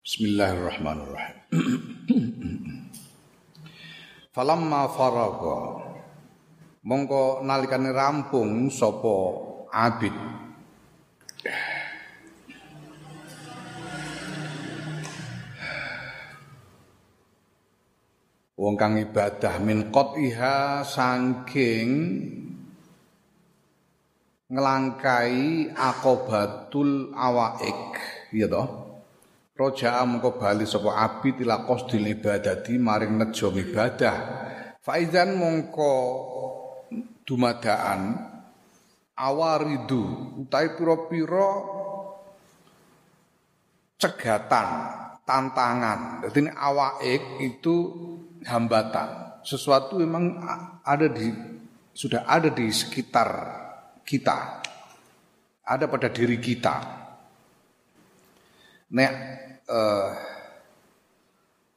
Bismillahirrahmanirrahim. Falamma faraga. Mongko nalikane rampung sapa abid. Wong kang ibadah min qatiha saking ngelangkai akobatul awaik ya toh roja mengko bali sapa abid ila qasdil ibadati maring nejo ibadah faizan mongko dumadaan awaridu utai pira-pira cegatan tantangan jadi awaik itu hambatan sesuatu memang ada di sudah ada di sekitar kita. Ada pada diri kita. Nek eh,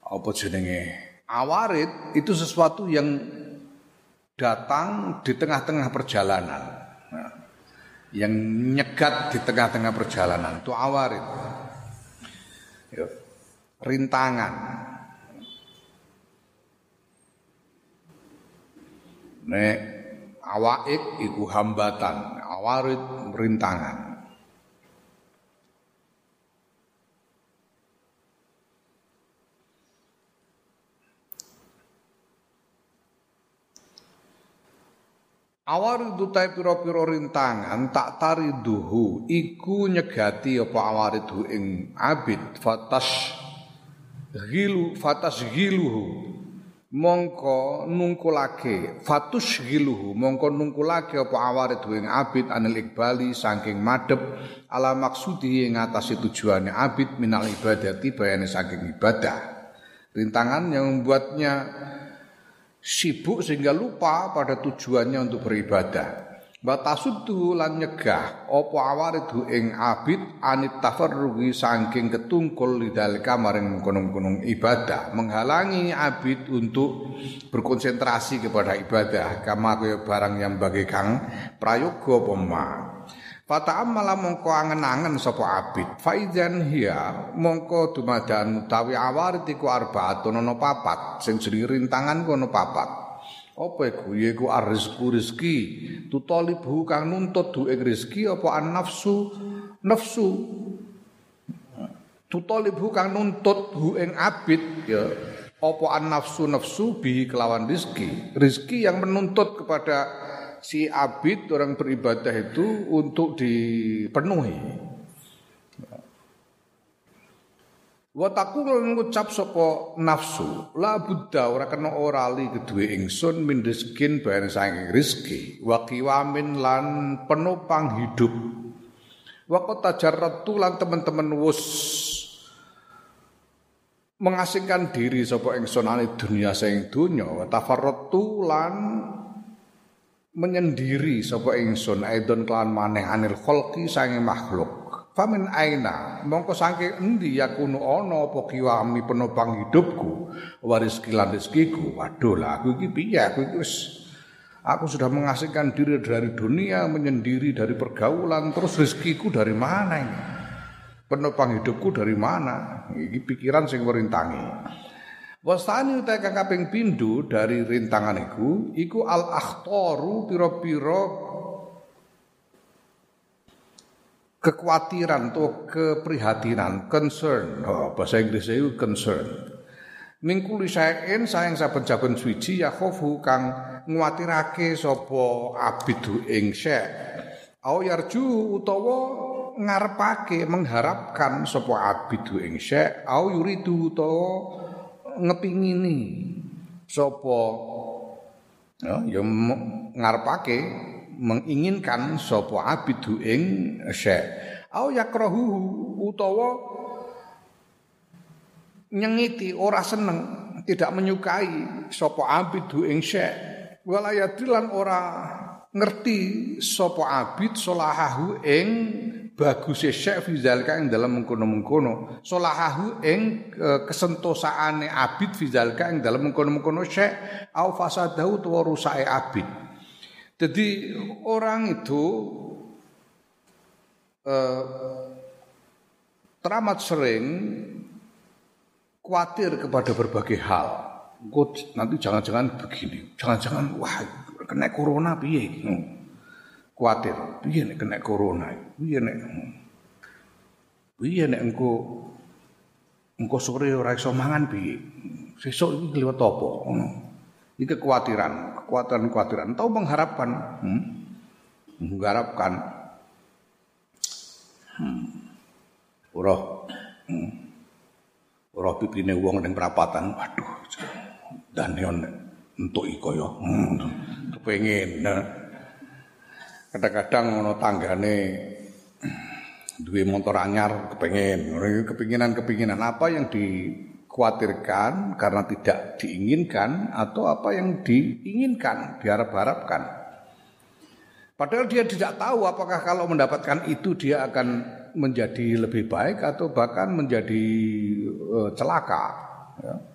apa jenenge? Awarit itu sesuatu yang datang di tengah-tengah perjalanan. Nah, yang nyegat di tengah-tengah perjalanan itu awarit. Rintangan. Nek awaik iku hambatan, awarid rintangan. Awarid utai pira-pira rintangan tak tariduhu iku nyegati apa awaridu ing abid fatas gilu fatas giluhu mongko nungkulake fatus giluhu mongko nungkulake apa awarid ing abid anil ikbali saking madep ala maksudi ing atase tujuane abid minal ibadati bayane saking ibadah. Rintangan yang membuatnya sibuk sehingga lupa pada tujuannya untuk beribadah. Batasuddu lan nyegah apa awaridu ing abid anit tafarrugi saking ketungkul lidalika maring mengkono-kono ibadah. Menghalangi abid untuk berkonsentrasi kepada ibadah. Kama kaya barang yang bagi kang prayoga pema Fata amala mongko angen-angen sapa abid. Faizan hiya mongko dumadan utawi awarid iku arbaatun ana papat. Sing jenenge rintangan kono papat. Apa iku? Yaiku arrizku rezeki tutalibu nuntut du ing rezeki apa an nafsu. Tutalibu kang nuntut hu abid ya apa an nafsu bi kelawan rezeki rezeki yang menuntut kepada si abid orang beribadah itu untuk dipenuhi. Wa taqul ngucap sapa nafsu la buddha ora kena ora li kedue ingsun min rizkin bayan saking rezeki. Wa qiwamin lan penopang hidup wa tajarratu lan teman-teman wus mengasingkan diri sapa ingsun ane dunia sing dunya wa tafarratu lan menyendiri sapa ingsun aidon kelan maneh anil khalqi saking makhluk. Famin aina? Mongko saking endi yakunu ana apa kiwami penopang hidupku? Waris kilan rezekiku. Waduh lah aku iki piye? Aku iki wis aku sudah mengasingkan diri dari dunia menyendiri dari pergaulan terus rezekiku dari mana ini? Penopang hidupku dari mana? Iki pikiran sing merintangi Wasani utai kang kaping pindu dari rintangan iku iku al akhtaru pira-pira kekhawatiran atau keprihatinan concern. Oh, bahasa Inggris itu concern. Mingkuli saen sayang saben-saben suci ya khofu kang nguwatirake sapa abidu ing syekh. Au yarju utawa ngarepake mengharapkan sapa abidu ing syekh. Au yuridu utawa ngepingini. Sapa ya, ya ngarepake menginginkan sapa abidu ing syekh. Au yakrahu utawa nyengiti ora seneng tidak menyukai sapa abidu ing syekh. Wala yadilan ora ngerti sapa abid solahahu ing bagus syekh fi zalika ing dalam mengkono-mengkono solahahu ing kesentosaane abid fi zalika dalam mengkono-mengkono syekh au fasadahu tuwa abid jadi orang itu eh, teramat sering khawatir kepada berbagai hal. Nanti jangan-jangan begini, jangan-jangan wah kena corona piye. Hmm. Khawatir, piye nek kena corona, piye nek piye nek engko engko sore ora iso mangan piye. Sesuk iki liwat apa ngono. Iki kekhawatiran, kekhawatiran-kekhawatiran atau mengharapkan hmm? mengharapkan hmm. Ora hmm. ora pipine wong ning perapatan. Waduh. Dan yon entuk iko ya. Hmm. Kepengin. Nah. Kadang-kadang ngono tanggane duwe motor anyar kepengen. Kepinginan-kepinginan apa yang dikhawatirkan karena tidak diinginkan atau apa yang diinginkan, diharap-harapkan. Padahal dia tidak tahu apakah kalau mendapatkan itu dia akan menjadi lebih baik atau bahkan menjadi uh, celaka. Ya.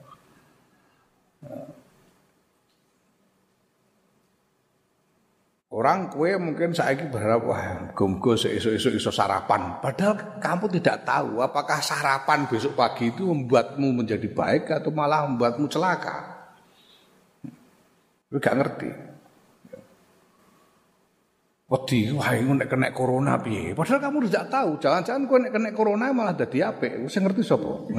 Orang kue mungkin saya berharap wah gomgo esok-esok iso sarapan. Padahal kamu tidak tahu apakah sarapan besok pagi itu membuatmu menjadi baik atau malah membuatmu celaka. Lu gak ngerti. Wedi wah iku nek kena corona piye? Padahal kamu tidak tahu jangan-jangan kowe nek kena corona malah dadi apik. Wis ngerti sapa?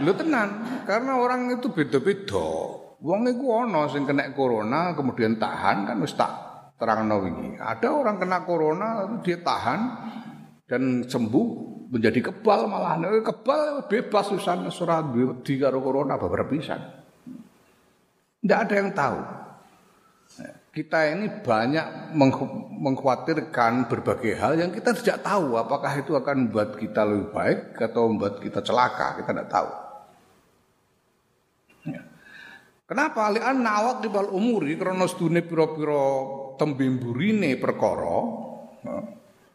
Lho tenan karena orang itu beda-beda wong iku ana sing kena corona kemudian tahan kan wis tak terangno wingi. Ada orang kena corona dia tahan dan sembuh menjadi kebal malah. Kebal bebas usan ora wedi karo corona beberapa pisan. Ndak ada yang tahu. Kita ini banyak mengkhawatirkan berbagai hal yang kita tidak tahu apakah itu akan membuat kita lebih baik atau membuat kita celaka kita tidak tahu. Ya. Kenapa? Lian nawak di bal umuri karena sedune piro-piro tembimburine perkara ya,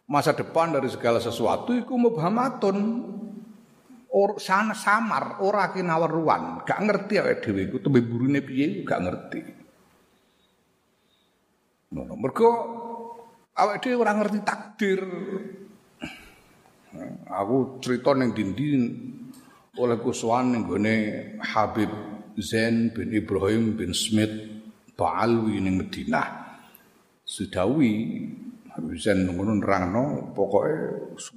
masa depan dari segala sesuatu iku mubhamatun or sana samar ora kinawar ruan gak ngerti awake dhewe iku tembimburine piye gak ngerti. Ngono. Mergo awake dhewe ora ngerti takdir. Aku cerita ning dindi oleh kuswan ning gone Habib Zain bin Ibrahim bin Smith Ba'alwi ning Madinah. Habib Zain ngono nerangno pokoke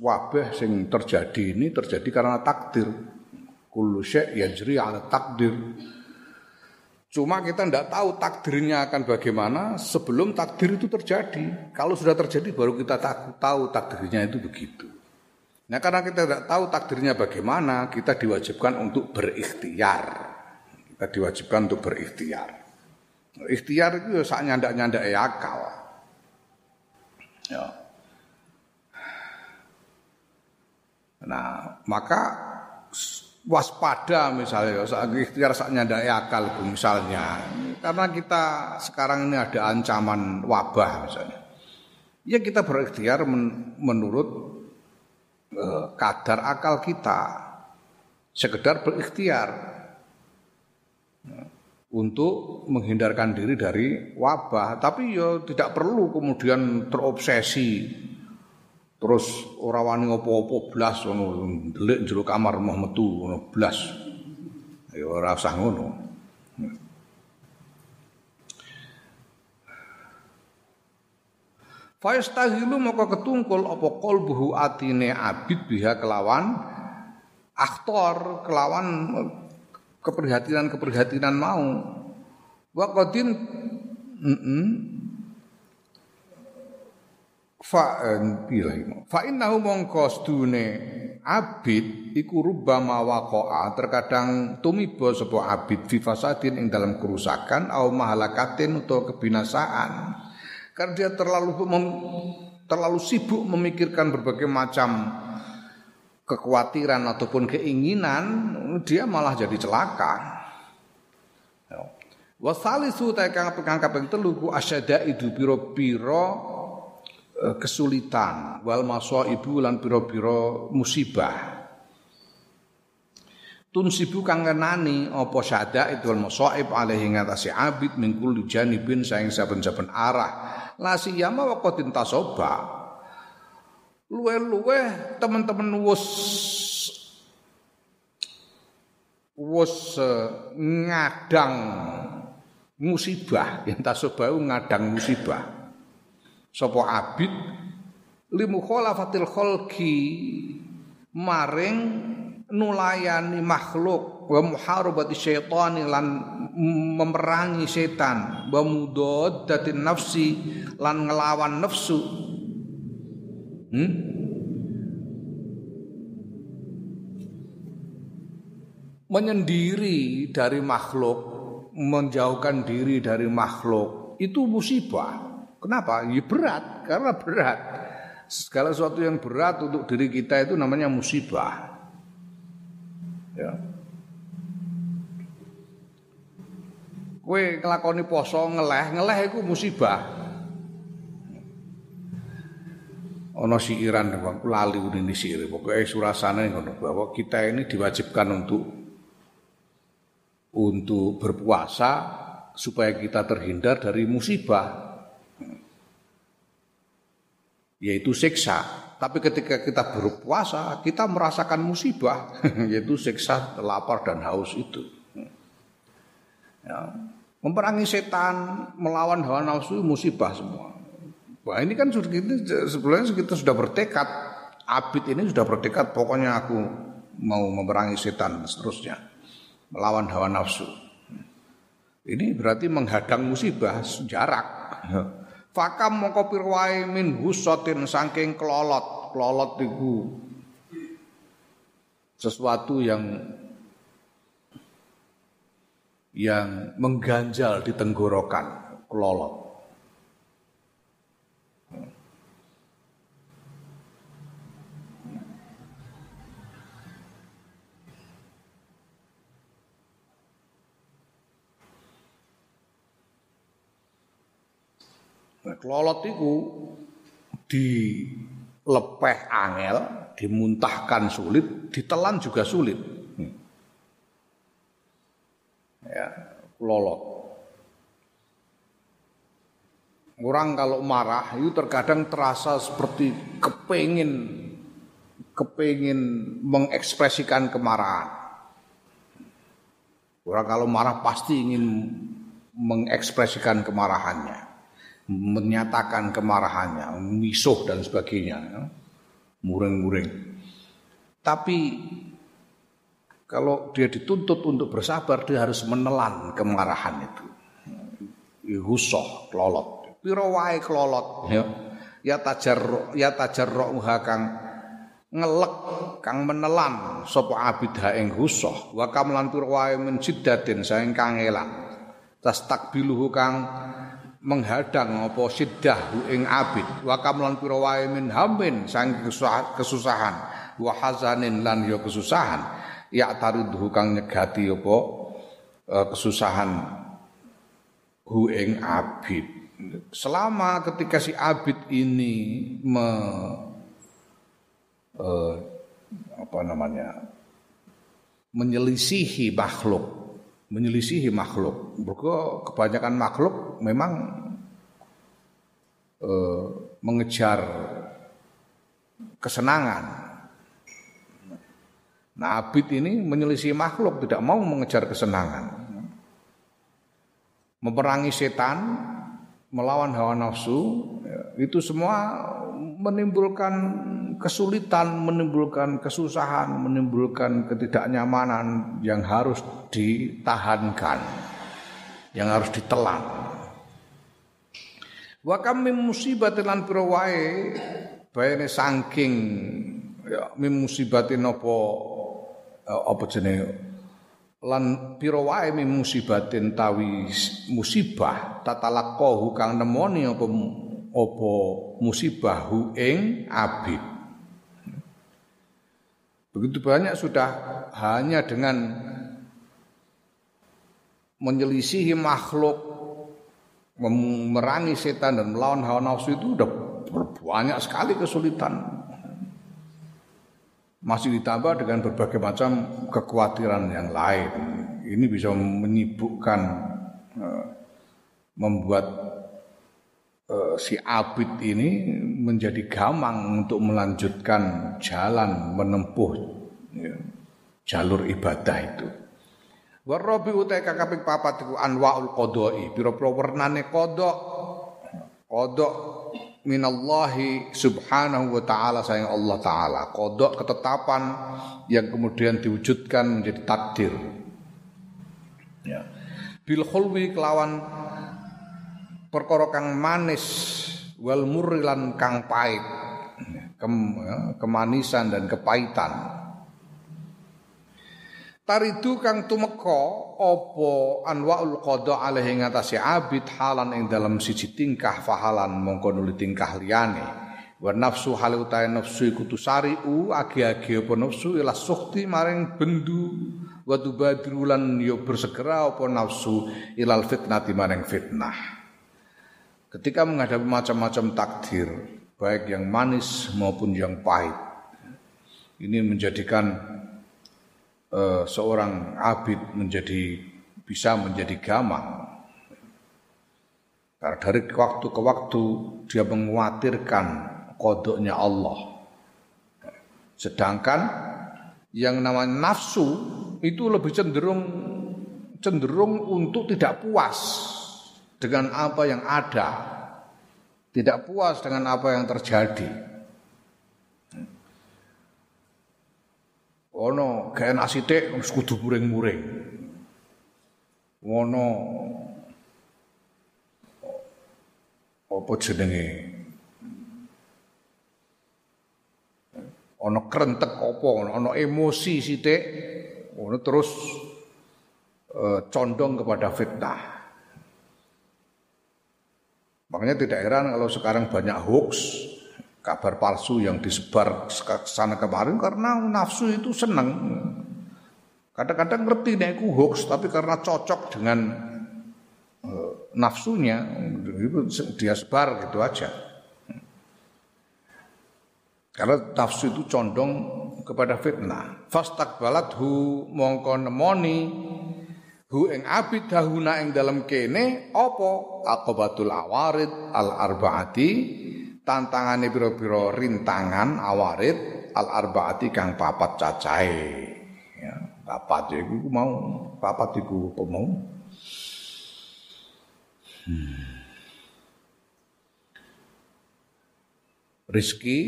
wabah sing terjadi ini terjadi karena takdir. Kullu syai' yajri 'ala takdir. Cuma kita tidak tahu takdirnya akan bagaimana sebelum takdir itu terjadi. Kalau sudah terjadi baru kita tahu takdirnya itu begitu. Nah karena kita tidak tahu takdirnya bagaimana, kita diwajibkan untuk berikhtiar. Kita diwajibkan untuk berikhtiar. Ikhtiar itu ya saat nyandak-nyandak akal. Ya. Nah, maka waspada misalnya saat ikhtiar saat nyandai akal misalnya karena kita sekarang ini ada ancaman wabah misalnya ya kita berikhtiar men menurut uh, kadar akal kita sekedar berikhtiar untuk menghindarkan diri dari wabah tapi ya tidak perlu kemudian terobsesi Terus ora wani apa-apa blas ngono, ndelik jero kamar mau metu ngono blas. Ya ora usah ngono. Faistahilu maka ketungkul apa qalbuhu atine abid biha kelawan aktor kelawan keprihatinan-keprihatinan mau. Wa qadin mm -mm, fa bilahi fa innahu mongko stune abid iku rubbama waqa'a terkadang tumiba sapa abid fi fasadin ing dalam kerusakan au mahalakatin utawa kebinasaan. Karena dia terlalu terlalu sibuk memikirkan berbagai macam kekhawatiran ataupun keinginan dia malah jadi celaka. Wasalisu ta kang kaping telu ku asyada idu pira-pira Eh, kesulitan. Wal ibu lan pira-pira musibah. Tunsibu kang ngenani apa syada itu wal masaib alaihi ngatasi abid min kulli janibin saing saben-saben arah. La siyama waqatin tasoba luwe-luwe teman-teman wus. Wis ngadang musibah. Yang tasobau ngadang musibah. Sapa abid? Limu khalafatil khalqi maring nulayani makhluk. Wa muharabati syaitani lan memerangi setan. Wa mudaddatin nafsi lan ngelawan nafsu hmm? menyendiri dari makhluk menjauhkan diri dari makhluk itu musibah. Kenapa? Ya berat karena berat. Segala sesuatu yang berat untuk diri kita itu namanya musibah. Ya. Kue ngelakoni poso ngeleh, ngeleh itu musibah. Ono siiran bang, lali udah ini siir. Pokoknya surasana ngono bahwa kita ini diwajibkan untuk untuk berpuasa supaya kita terhindar dari musibah yaitu siksa. Tapi ketika kita berpuasa, kita merasakan musibah, yaitu siksa lapar dan haus itu. Ya. Memerangi setan, melawan hawa nafsu musibah semua. Wah ini kan sudah kita sebelumnya kita sudah bertekad, abid ini sudah bertekad pokoknya aku mau memerangi setan dan seterusnya. Melawan hawa nafsu. Ini berarti menghadang musibah jarak. Fakam mongko pirwae min husotin saking kelolot. Kelolot itu sesuatu yang yang mengganjal di tenggorokan kelolot. Nah, kelolot itu dilepeh angel, dimuntahkan sulit, ditelan juga sulit. Ya lolot orang kalau marah itu terkadang terasa seperti kepingin kepingin mengekspresikan kemarahan. Orang kalau marah pasti ingin mengekspresikan kemarahannya menyatakan kemarahannya misuh dan sebagainya ya. muring-muring tapi kalau dia dituntut untuk bersabar, dia harus menelan kemarahan itu. Husoh, kelolot. Piro wae kelolot. Ya, ya tajar ya tajarruha kang ngelek kang menelan sapa abid ing husoh wa kamlan piro wae min siddatin saing kangelan tas takbiluhu kang menghadang apa siddah ing abid. Wa kamlan piro wae min hamin saing kesusahan wa hazanin lan ya kesusahan. Ya taridhu kang nyegati apa uh, kesusahan hu ing abid. Selama ketika si abid ini me, uh, apa namanya menyelisihi makhluk menyelisihi makhluk Mereka kebanyakan makhluk memang uh, mengejar kesenangan Nah abid ini menyelisih makhluk tidak mau mengejar kesenangan. Memerangi setan, melawan hawa nafsu, ya, itu semua menimbulkan kesulitan, menimbulkan kesusahan, menimbulkan ketidaknyamanan yang harus ditahankan, yang harus ditelan. Wa kam min musibatin lan pira wae bayane saking ya min musibatin apa Eh, apa jenenge lan pira wae musibatin tawi musibah tatalaqahu kang nemoni apa apa musibahu ing abid begitu banyak sudah hanya dengan menyelisihi makhluk memerangi setan dan melawan hawa nafsu itu udah banyak sekali kesulitan masih ditambah dengan berbagai macam kekhawatiran yang lain. Ini bisa menyibukkan eh, membuat eh, si abid ini menjadi gamang untuk melanjutkan jalan menempuh ya, jalur ibadah itu. Warabi utai kakaping papat anwaul qodoi, pira-pira wernane kodok. Kodok minallahi subhanahu wa ta'ala sayang Allah ta'ala. Kodok ketetapan yang kemudian diwujudkan menjadi takdir. Ya. Bil kelawan perkara kang manis wal murilan kang pahit. Kem, ya, kemanisan dan kepahitan. Taridu kang tumeka apa anwaul qada alaihi ngatasi abid halan ing dalam siji tingkah fahalan mongko nuli tingkah liyane wa nafsu hale utahe nafsu iku tusariu agi-agi apa nafsu ila sukti maring bendu wa tubadrulan yo bersegera apa nafsu ilal fitnati maring fitnah ketika menghadapi macam-macam takdir baik yang manis maupun yang pahit ini menjadikan uh, seorang abid menjadi bisa menjadi gamang. Karena dari waktu ke waktu dia menguatirkan kodoknya Allah. Sedangkan yang namanya nafsu itu lebih cenderung cenderung untuk tidak puas dengan apa yang ada, tidak puas dengan apa yang terjadi. ono enak sithik wis kudu muring-muring. Ngono apa jenenge? Ono krentek apa, ono emosi sithik, ono terus uh, condong kepada fitnah. Makanya tidak heran kalau sekarang banyak hoax, kabar palsu yang disebar ke sana kemarin karena nafsu itu senang. Kadang-kadang ngerti nih aku hoax tapi karena cocok dengan uh, nafsunya itu dia sebar gitu aja. Karena nafsu itu condong kepada fitnah. Fastakbalat hu mongko nemoni hu ing abid dahuna ing dalam kene apa? Aqobatul awarid al arbaati tantangane pira-pira rintangan awarid al arbaati kang papat cacahe. Ya papat ya iku mau papat iku mau? Hmm. rizki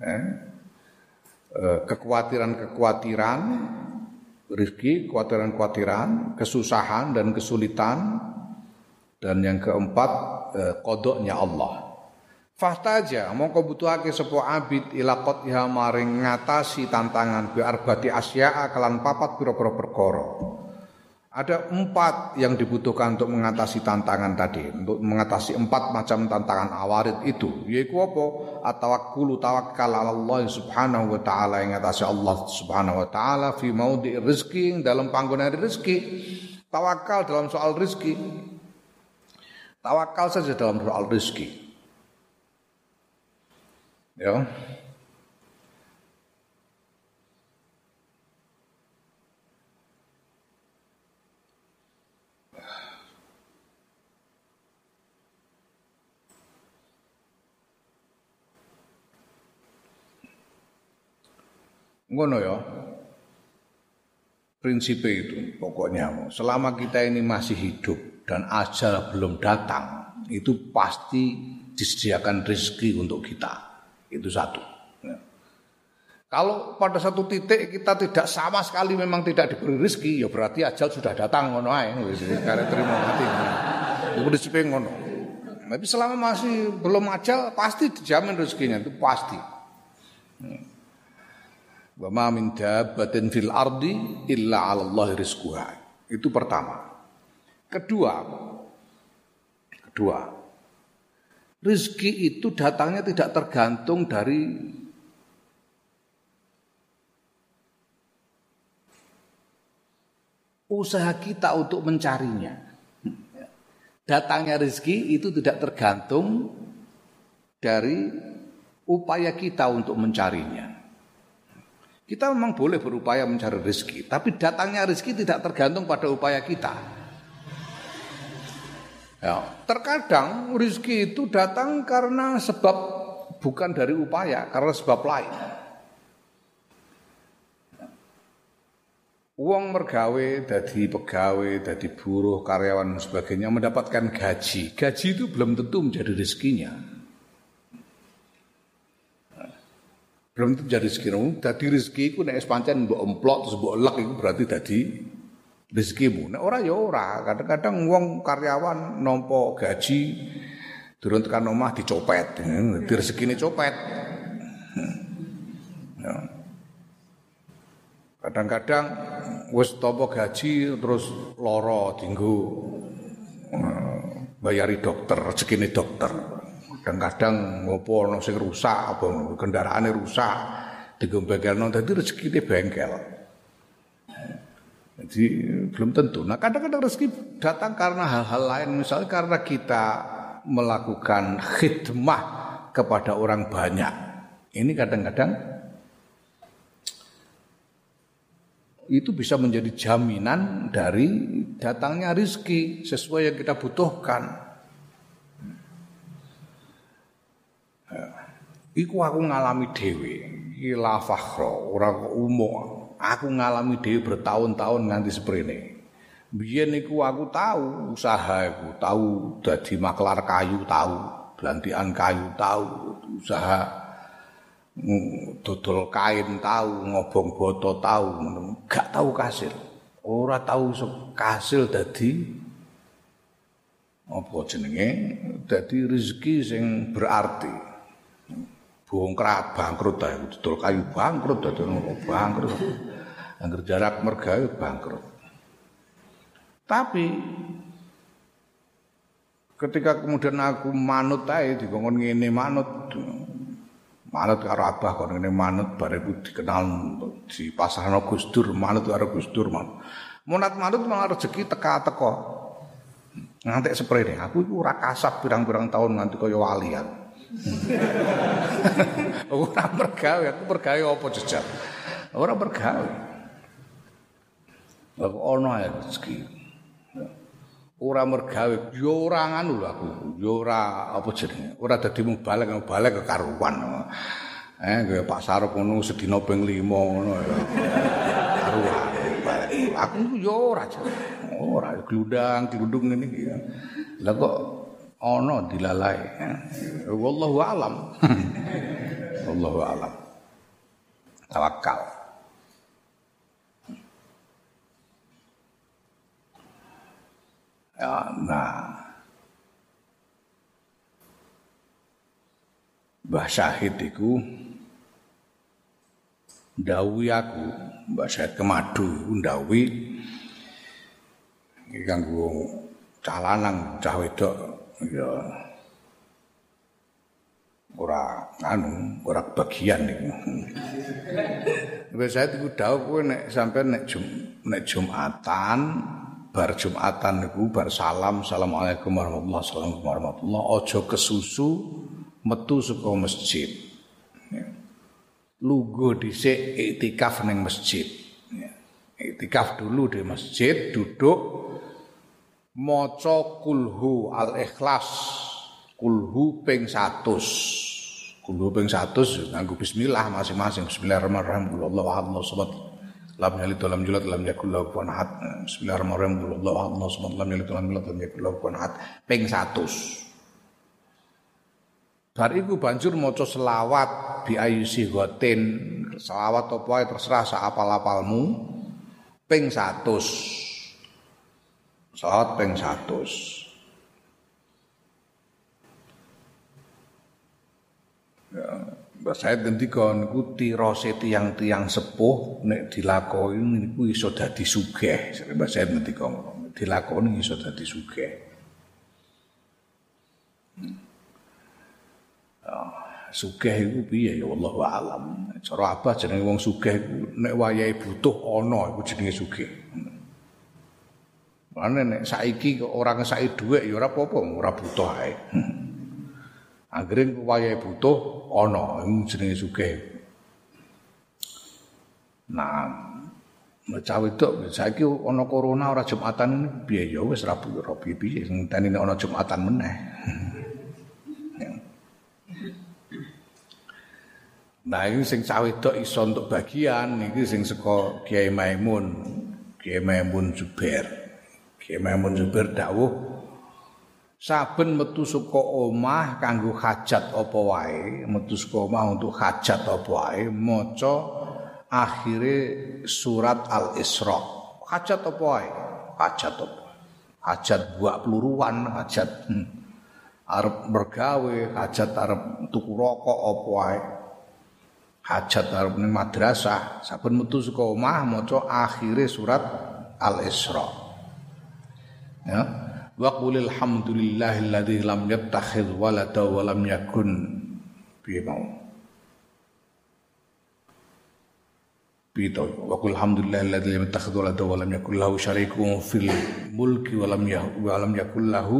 eh, eh, kekhawatiran-kekhawatiran rizki, kekhawatiran-kekhawatiran, kesusahan dan kesulitan dan yang keempat eh, kodoknya Allah Fahtaja mongko butuhake sapa abid ila qatha maring ngatasi tantangan bi arbati asya'a kelan papat pira-pira perkara. Ada empat yang dibutuhkan untuk mengatasi tantangan tadi, untuk mengatasi empat macam tantangan awarid itu. Yaitu apa? Atawakkulu tawakkal ala Allah subhanahu wa ta'ala yang mengatasi Allah subhanahu wa ta'ala fi maudi rizki dalam panggonan rezeki. Tawakal dalam soal rezeki. Tawakal saja dalam soal rezeki. Ya. Ngono ya. Prinsip itu pokoknya selama kita ini masih hidup dan ajal belum datang itu pasti disediakan rezeki untuk kita. Itu satu. Ya. Kalau pada satu titik kita tidak sama sekali memang tidak diberi rezeki, ya berarti ajal sudah datang ngono ae. Karena terima mati. Itu rezeki ngono. Tapi selama masih belum ajal pasti dijamin rezekinya itu pasti. Wa ma min dabbatin fil ardi illa 'ala Allah rizquha. Itu pertama. Kedua, kedua, Rizki itu datangnya tidak tergantung dari usaha kita untuk mencarinya. Datangnya rizki itu tidak tergantung dari upaya kita untuk mencarinya. Kita memang boleh berupaya mencari rizki, tapi datangnya rizki tidak tergantung pada upaya kita. Ya, terkadang rizki itu datang karena sebab bukan dari upaya, karena sebab lain. Uang mergawe, dadi pegawai, dadi buruh, karyawan dan sebagainya mendapatkan gaji. Gaji itu belum tentu menjadi rezekinya. Belum tentu menjadi rezeki. Dadi rezeki itu nek pancen mbok emplok terus mbok lek itu berarti dadi rezekimu. Nek ora ya ora. Kadang-kadang uang karyawan nompo gaji turun tekan omah dicopet. Dadi rezekine copet. Ya. Kadang-kadang wis topo gaji terus loro dinggo eh, bayari dokter, rezekine dokter. Kadang-kadang ngopo ono sing rusak apa kendaraane rusak digo bengkelno dadi rezekine bengkel. Jadi belum tentu. Nah kadang-kadang rezeki datang karena hal-hal lain. Misalnya karena kita melakukan khidmah kepada orang banyak. Ini kadang-kadang itu bisa menjadi jaminan dari datangnya rizki sesuai yang kita butuhkan. Iku aku ngalami dewi, ila fakhro, orang umum. Aku ngalami dewi bertahun-tahun nganti seperti Biyen iku aku tahu usaha aku, tahu dadi maklar kayu tahu, belantian kayu tahu, usaha dodol kain tahu, ngobong boto tahu, gak tahu kasil. Ora tahu kasil dadi apa jenenge? Dadi rezeki sing berarti. Bongkrat bangkrut ta dodol kayu bangkrut dadi bangkrut. Angger jarak mergawe bangkrut. Tapi ketika kemudian aku manut ae dikongkon ngene manut manut karo abah kon ngene manut bareku dikenal di pasarno Gus manut karo Gus Dur man. Munat manut malah rezeki teka-teka. Ngantek seprene aku iku ora kasap pirang-pirang tahun nganti kaya walian. Ora mergawe aku mergawe apa jejak. Ora mergawe. Aku ae rezeki? Ora mergawe yo ora nganu lho aku. Yo ora apa jenenge? Ora dadi mubalek mubalek kekaruan. Eh kaya Pak Sarep ngono sedina ping 5 ngono karuan aku yo ora ora glundang glundung ngene iki lha kok ana dilalai. Wallahu alam. Wallahu alam. Tawakal. Ya, nah. Mbah Syahid iku ndawuhi aku, Mbah Syahid Kemadu ndawuhi iki kanggo cah cah wedok ya ora anu, ora bagian niku. Mbah Syahid iku dawuh kowe nek sampean nek Jum, nek Jumatan bar Jumatan niku bar salam assalamualaikum warahmatullahi wabarakatuh warahmatullah aja kesusu metu saka masjid ya. lugo dhisik iktikaf ning masjid ya. iktikaf dulu di masjid duduk maca kulhu al ikhlas. Kulhu ping 100 kulhu ping 100 nganggo bismillah masing-masing. Bismillahirrahmanirrahim. Wallahu a'lam lam yalid walam yulad lam yakul lahu kufuwan ahad. Bismillahirrahmanirrahim. Wallahu ahad Allah subhanahu lam yalid walam yulad lam yakul lahu kufuwan ahad. Ping 100 bar iku banjur maca selawat bi ayusi gotin selawat apa terserah sak apal-apalmu. Ping 100 selawat ping 100 ya saya ngendika niku tirose tiang-tiang sepuh nek dilakoni niku iso dadi sugih. Mbak saya ngendika dilakoni iso dadi sugih. Oh, sugih iku piye ya Allah alam. Cara apa jenenge wong sugih nek wayahe butuh ana iku jenenge sugih. Mane nek saiki ora ngesaki dhuwit ya ora apa-apa, ora butuh ae. Anggere wayahe butuh ana jenenge sugih. Nah, cah wedok saiki ana corona ora Jumatan piye ya wis rabu ora piye sing tani ana Jumatan meneh. Nah, ini sing cah wedok iso untuk bagian iki sing saka Kiai Maimun. Kiai Maimun Zubair. Kiai Maimun Zubair dawuh saben metu saka omah kanggo hajat apa wae, metu saka omah untuk hajat apa wae, maca akhire surat Al-Isra. Hajat apa wae? Hajat apa? Hajat buak peluruan, hajat hmm. arep bergawe, hajat arep tuku rokok apa wae. Hajat arep ning madrasah, saben metu saka omah maca akhire surat Al-Isra. Ya. Wa qulil hamdulillahilladzi lam yattakhidh walada wa lam yakun piye mau. Pito wa qul hamdulillahilladzi lam yattakhidh walada wa lam yakul lahu syarikun fil mulki wa lam wa lam yakul lahu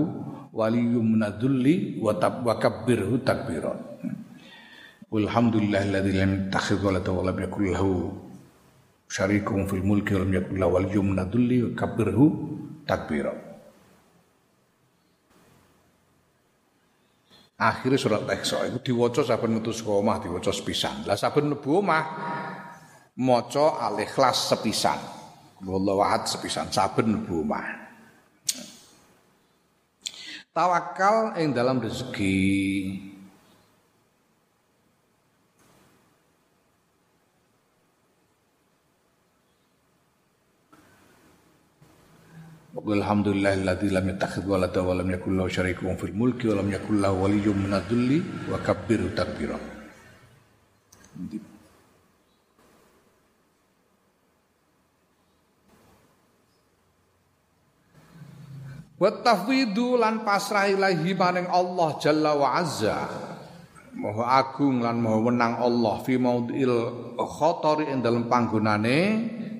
waliyyun minadh-dhulli wa tab wa kabbirhu takbiran. Qul hamdulillahilladzi lam yattakhidh walada wa lam yakul lahu syarikun fil mulki wa lam yakul lahu waliyyun minadh-dhulli wa kabbirhu takbiran. Akhirnya surat Iqsa itu diwaca saben metu saka omah diwaca sepisan. Lah saben mlebu omah maca Al-Ikhlas sepisan. Wallahu ahad sepisan saben mlebu omah. Tawakal ing dalam rezeki. Alhamdulillahilladzi lam yattakhidh walada wa lam yakul lahu syarikun fil mulki wa lam yakul lahu waliyyun minadh-dhulli wa kabbirhu takbira. Wa tafwidu lan pasrah ilahi maring Allah Jalla wa Azza. Maha agung lan maha menang Allah fi maudil khatari ing dalem panggonane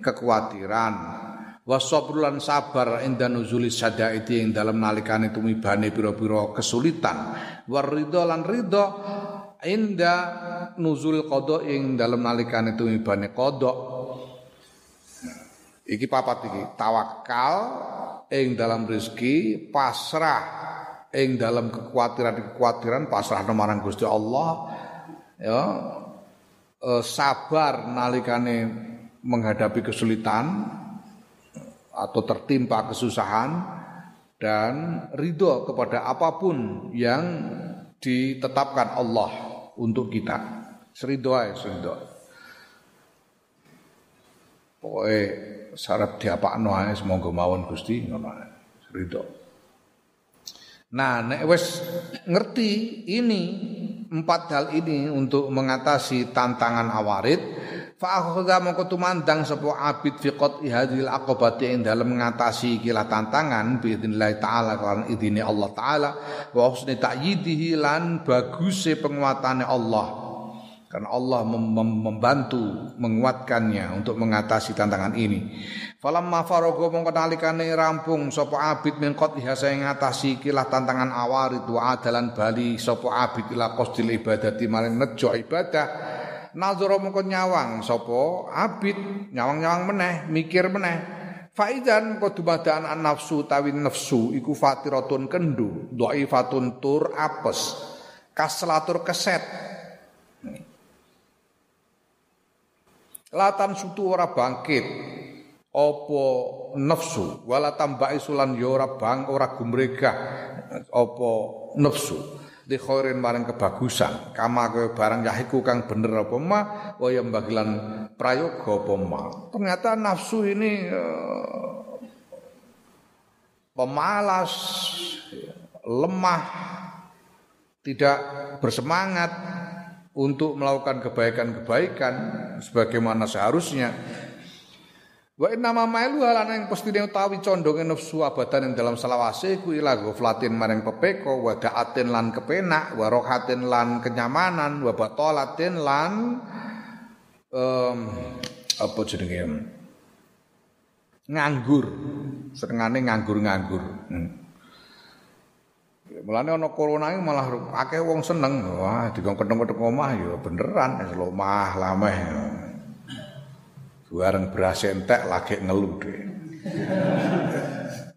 kekhawatiran. Wa sabrulan sabar inda nuzuli sadaiti ing dalem nalikane tumibane pira-pira kesulitan. Wa ridho lan ridho inda nuzul qada ing dalem nalikane tumibane qada. Iki papat iki tawakal ing dalam rezeki pasrah ing dalam kekhawatiran-kekhawatiran pasrah marang Gusti Allah ya e, sabar nalikane menghadapi kesulitan atau tertimpa kesusahan dan ridho kepada apa pun yang ditetapkan Allah untuk kita. Serido ae serido. Pokoke sarap diapakno ae semoga mawon Gusti ngono ae. Ridho. Nah, nek wis ngerti ini empat hal ini untuk mengatasi tantangan awarid, fa akhadha mongko tumandang sapa abid fi qati hadhil aqabati ing dalem ngatasi ikilah tantangan bi idznillah taala kan idine Allah taala wa husni ta'yidihi lan baguse penguatane Allah karena Allah membantu menguatkannya untuk mengatasi tantangan ini. Falamma faraga mongko nalikane rampung sapa abid min qadhiha saya ngatasi kilah tantangan awarid wa adalan bali sapa abid ila qasdil ibadati maring nejo ibadah. Nazara mongko nyawang sapa abid nyawang-nyawang meneh mikir meneh. Faizan kok dumadakan an nafsu tawi nafsu iku fatiratun kendu, dhaifatun tur apes, kaslatur keset. Latan sutu ora bangkit apa nafsu wala tambai sulan ya ora bang ora gumregah apa nafsu di khairin kebagusan kama kaya barang yahiku kang bener apa ma yang bagilan prayoga apa ma ternyata nafsu ini uh, pemalas lemah tidak bersemangat untuk melakukan kebaikan-kebaikan sebagaimana seharusnya. Wa inna ma mailu halan yang pestine utawi condonge nafsu abadan ing dalam salawase ku ila ghaflatin maring pepeko wa da'atin lan kepenak wa rohatin lan kenyamanan wa batolatin lan um, apa jenenge nganggur senengane nganggur-nganggur hmm. Mulane ana corona iki malah akeh wong seneng. Wah, dikon-ketemu omah ya beneran wis lomah lameh. Bareng beras entek lagi ngeluh deh.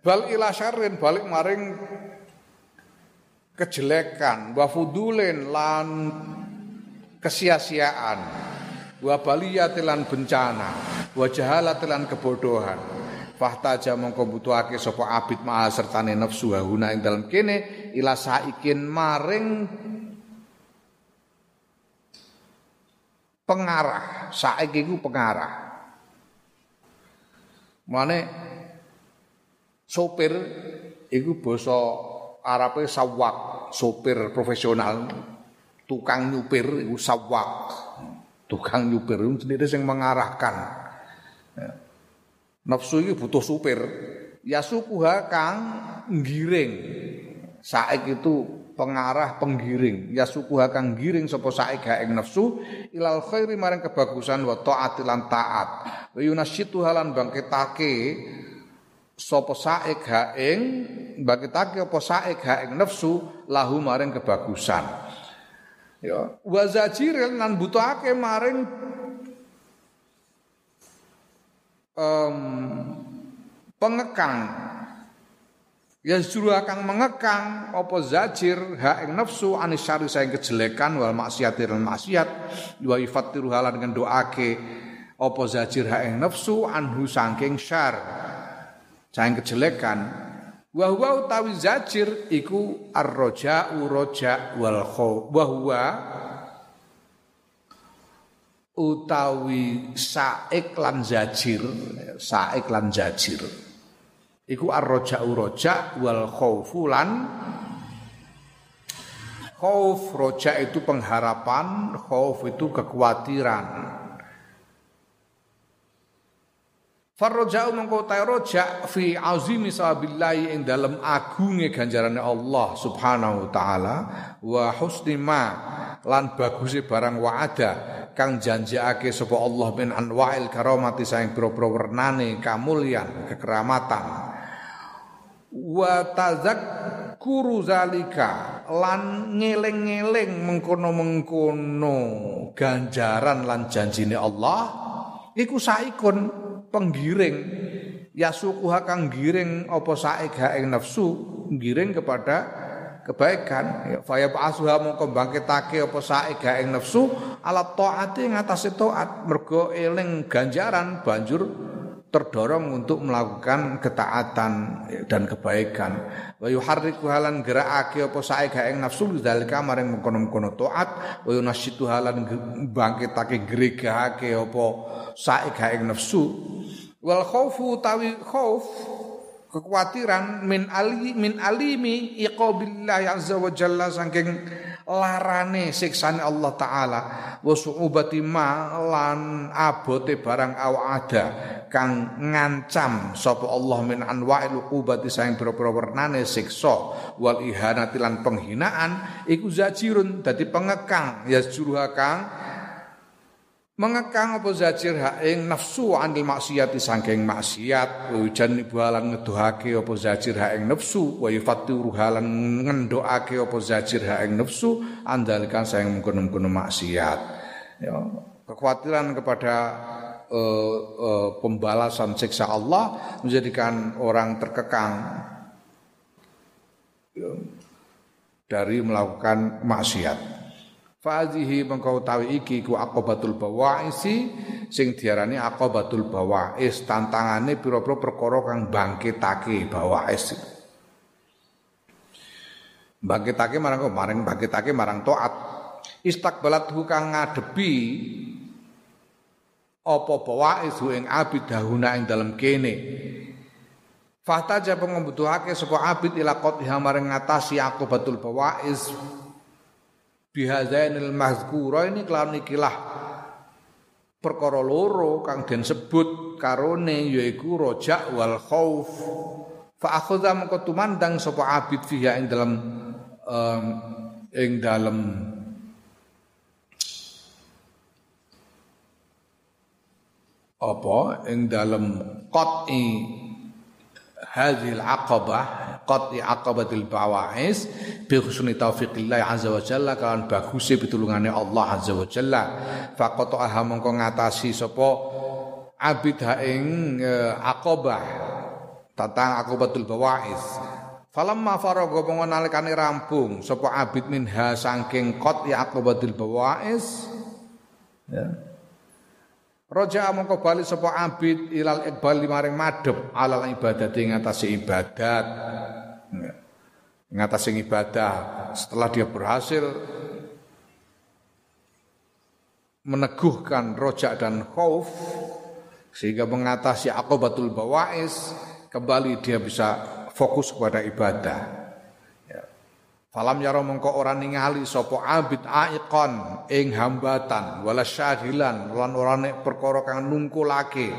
Bal balik maring kejelekan, wa fudulin lan kesia-siaan, wa baliyatilan bencana, wa jahalatilan kebodohan. fahtaja mongko butuhake sapa abid ma sertane nafsu hauna ing dalem kene ila saikin maring pengarah. Saik iku pengarah Mane sopir iku basa Arabe sawak, sopir profesional, tukang nyupir iku sawak. Tukang nyupir itu sendiri yang mengarahkan. Nafsu itu butuh supir. Ya sukuha kang ngiring. Saik itu pengarah penggiring. Ya sukuha kang giring sapa saik ha ing nafsu ilal khairi maring kebagusan wa taat lan taat. Wa yunasyitu halan bangkitake sapa saik ha ing bangkitake apa saik ha ing nafsu lahu maring kebagusan. Ya, wa zajiril lan butuhake maring um, pengekang Ya suruh akan mengekang apa zajir ha ing nafsu anis syari saing kejelekan wal maksiat lan maksiat. Wa dengan doake apa zajir ha ing nafsu anhu saking syar saing kejelekan. Wa huwa utawi zajir iku ar-raja'u raja wal khauf wa huwa utawi saik lan zajir saik lan zajir iku ar-raja'u raja wal khaufu lan khauf roja itu pengharapan khauf itu kekhawatiran. Farroja'u mengkau tay roja fi azimi sahabillahi ing dalam agunge ganjarane Allah subhanahu wa ta'ala wa husni ma lan baguse barang wa'ada kang janjiake sapa Allah min anwa'il karamati saing boro-boro wernane kamulyan kekeramatan wa tazakkuru zalika lan ngeling-ngeling mengkono-mengkono ganjaran lan janjine Allah iku saikun penggiring. Ya suku kang giring apa saik ha ing nafsu giring kepada kebaikan. Ya faya ba'asuha mongko bangkitake apa saik ha ing nafsu ala taati ngatasi taat. Mergo eling ganjaran banjur terdorong untuk melakukan ketaatan dan kebaikan. Wa yuharriku halan gerakake apa sae gae nafsu dzalika maring mengkono-mengkono taat, wa yunasyitu halan bangkitake gregahake apa sae gae nafsu. Wal khaufu tawi khauf kekhawatiran min ali min alimi iqabillah azza wa jalla saking larane siksane Allah taala. Wa su'ubati ma lan abote barang ada kang ngancam sapa Allah min anwa'il uqubati saing pira-pira wernane siksa. Wal ihanati lan penghinaan iku zajirun dadi pengekang ya juruha kang mengekang apa zajir ha ing nafsu anil maksiati saking maksiat. Ujan ibalan ngedohake apa zajir ha ing nafsu. Wa yafatiru halan ngendokake apa zajir ha ing nafsu. Andalkan sayang mengkono-mengkono maksiat. Ya kekhawatiran kepada uh, uh, pembalasan siksa Allah menjadikan orang terkekang. Ya, dari melakukan maksiat Fadhihi mengkau tawi iki ku akobatul bawaisi sing diarani akobatul bawais tantangane pira-pira perkara kang bangkitake bawais. Bangkitake marang maring bangkitake marang taat. Istakbalat kang ngadepi apa bawais ing abid dahuna ing dalem kene. Fahtaja pengembutuhake sapa abid ila qatiha maring ngatasi akobatul bawais bihadzainil mazkura ini kelawan ikilah perkara loro kang den sebut karone yaiku roja wal khauf. Fa akhadha mengko tumandang sapa abid fiha ing dalam um, ing dalam apa? Ing dalam qat'i hadhil aqabah qat'i aqabatil bawa'is bi husni taufiqillah azza wa jalla kan baguse pitulungane Allah azza wa jalla. Faqata'aha mongko ngatasi sapa abid ha ing e, aqabah tentang aqabatul bawa'is. Falamma faraga mongko nalikane rampung sapa abid minha saking qat'i aqabatil bawa'is ya Roja mongko bali sapa abid ilal iqbal maring madhep alal ibadat ing atase ibadat. Ngatasi ibadah setelah dia berhasil meneguhkan rojak dan khauf sehingga mengatasi akobatul bawais kembali dia bisa fokus kepada ibadah. Falam yaro mengko ora ningali sapa abid aikon ing hambatan wala syadilan lan ora nek perkara kang nungkulake.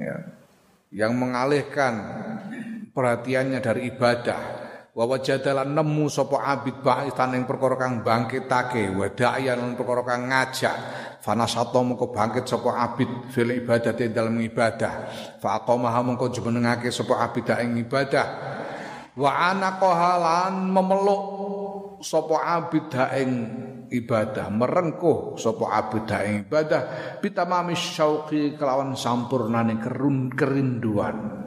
Ya. Yang mengalihkan perhatiannya dari ibadah. Wa wajadalan nemu sapa abid baitan ing perkara kang bangkitake wa da'iyan lan perkara kang ngajak. Fanasato mengko bangkit sapa abid fil ibadati dalam ibadah. Fa aqamaha mengko jumenengake sapa abid ing ibadah wa anaqaha lan memeluk sapa abid ing ibadah merengkuh sapa abid ing ibadah bitamami syauqi kelawan sampurnane kerun kerinduan.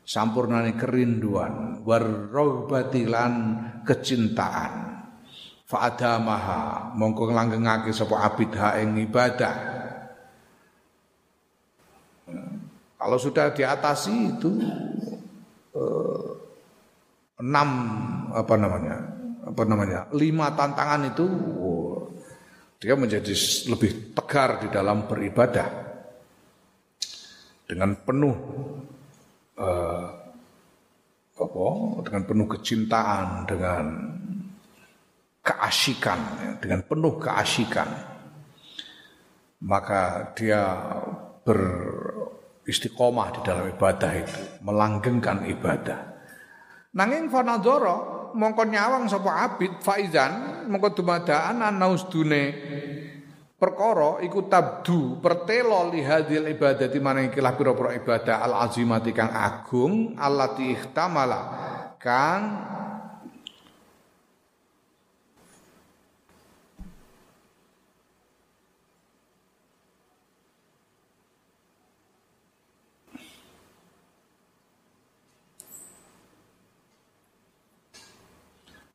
Sampurnane kerinduan warrobati lan kecintaan. Fa adamaha mongko langgengake sapa abid ing ibadah. Kalau sudah diatasi itu uh, enam apa namanya? Apa namanya? Lima tantangan itu dia menjadi lebih tegar di dalam beribadah. Dengan penuh uh, apa? Dengan penuh kecintaan dengan keasikan ya, dengan penuh keasikan. Maka dia beristiqomah di dalam ibadah itu melanggengkan ibadah Nanging fanadzara mongko nyawang sapa abid faizan mongko dumadaan ana usdune perkara iku tabdu pertelo lihadil ibadati maring ikilah pira-pira ibadah al azimati kang agung allati ihtamala kang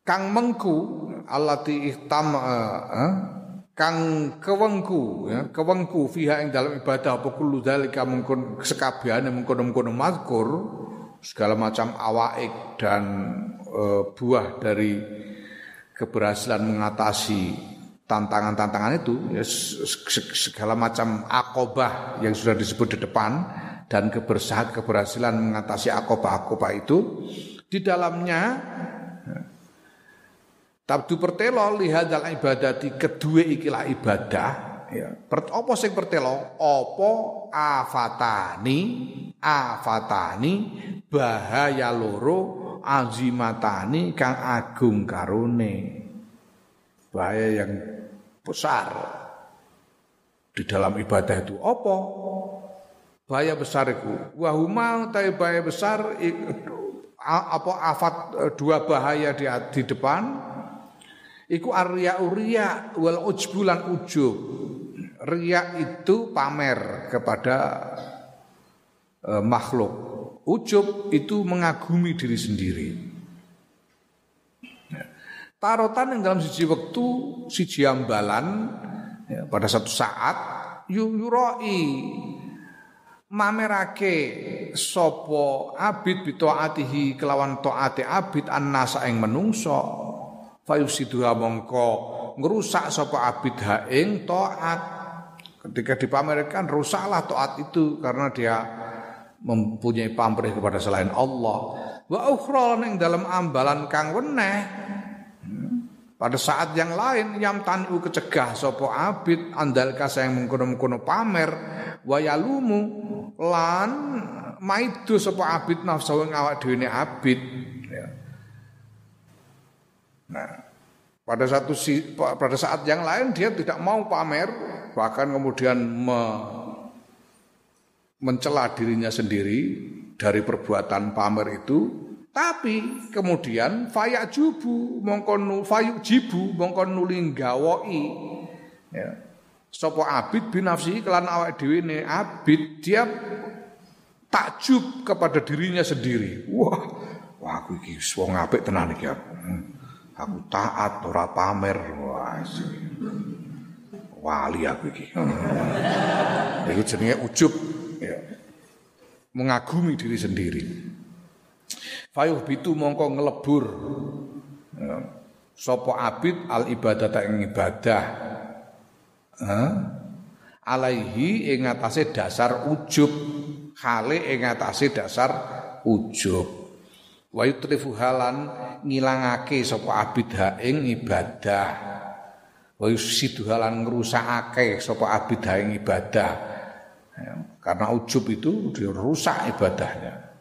kang mengku allati ihtam uh, uh, kang kewengku ya kewengku fiha ing dalam ibadah apa kullu dzalika mungkun sekabehane mungkon-mungkon mazkur segala macam awaik dan uh, buah dari keberhasilan mengatasi tantangan-tantangan itu ya, segala macam akobah yang sudah disebut di depan dan keberhasilan mengatasi akobah-akobah itu di dalamnya Tabdu pertelo lihadal ibadati kedua ikilah ibadah ya. Apa sing pertelo? Apa afatani afatani bahaya loro azimatani kang agung karone. Bahaya yang besar di dalam ibadah itu apa? Bahaya besar itu. Wahuma tapi bahaya besar apa afat dua bahaya di, di depan Iku arya uria wal ujbulan ujub. Ria itu pamer kepada e, makhluk. Ujub itu mengagumi diri sendiri. Ya. Tarotan yang dalam siji waktu siji ambalan ya, pada satu saat yuroi mamerake sopo abid bitoatihi kelawan toate abid annasa ing menungso fayusiduha mongko ngerusak sapa abid ha ing taat. Ketika dipamerkan rusaklah taat itu karena dia mempunyai pamrih kepada selain Allah. Wa ukhra ning dalam ambalan kang weneh. Pada saat yang lain yam tanu kecegah sapa abid andal kasa yang mengkono-mengkono pamer wayalumu lan maidu sapa abid nafsu ing awak dhewe abid Nah, pada satu pada saat yang lain dia tidak mau pamer, bahkan kemudian me, mencela dirinya sendiri dari perbuatan pamer itu, tapi kemudian fayak jubu mongkon fayuk jibu mongkon nuling gawoi ya. Sopo abid binafsi kelan awak dewi ini abid dia takjub kepada dirinya sendiri. Wah, wah aku iki wong tenan iki aku. Aku taat ora pamer. Wah. wali aku iki. Iku jenenge ujub ya. Mengagumi diri sendiri. Fayuh bitu mongko ngelebur. Ya. Sopo abid al ibadah tak ibadah. Hah? Alaihi ing dasar ujub. Hale ing dasar ujub. Wa yutrifu halan ngilangake sapa abid ha ing ibadah. Wa yusidu halan ngrusakake sapa abid ha ing ibadah. Ya, karena ujub itu dirusak ibadahnya.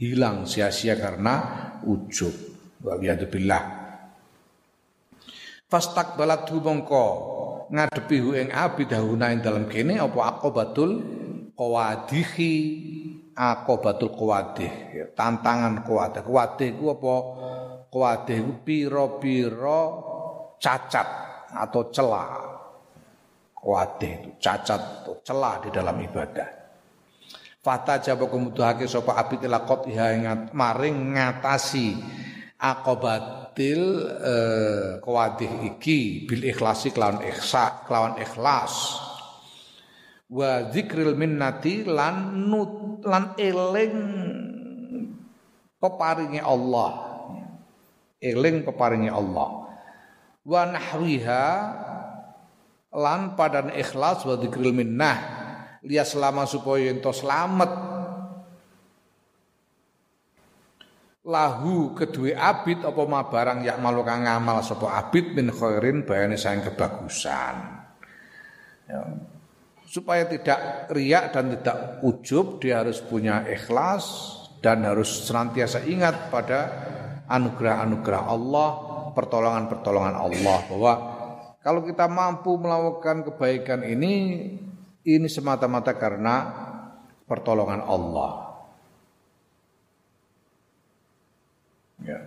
Hilang sia-sia karena ujub. Wa billah. Fastakbalat mongko ngadepi hu ing abid dalem kene apa aqobatul qawadihi akobatul kuwadih ya, tantangan kuwadih kuwadih ku apa? Kuwadih ku piro-piro cacat atau celah. Kuwadih itu cacat atau celah di dalam ibadah. Fata jaba kemuduhake sapa abid ila qatiha ingat maring ngatasi akobatil eh, kuwadih iki bil ikhlasi kelawan ikhsa kelawan ikhlas wa zikril minnati lan nut lan eling peparinge Allah. Eling peparinge Allah. Wa nahwiha lan padan ikhlas wa zikril minnah. Liya selama supaya ento selamat lahu kedua abid apa ma barang yak malu kang ngamal sapa abid min khairin bayane sayang kebagusan. Ya supaya tidak riak dan tidak ujub dia harus punya ikhlas dan harus senantiasa ingat pada anugerah-anugerah Allah, pertolongan-pertolongan Allah bahwa kalau kita mampu melakukan kebaikan ini ini semata-mata karena pertolongan Allah. Ya.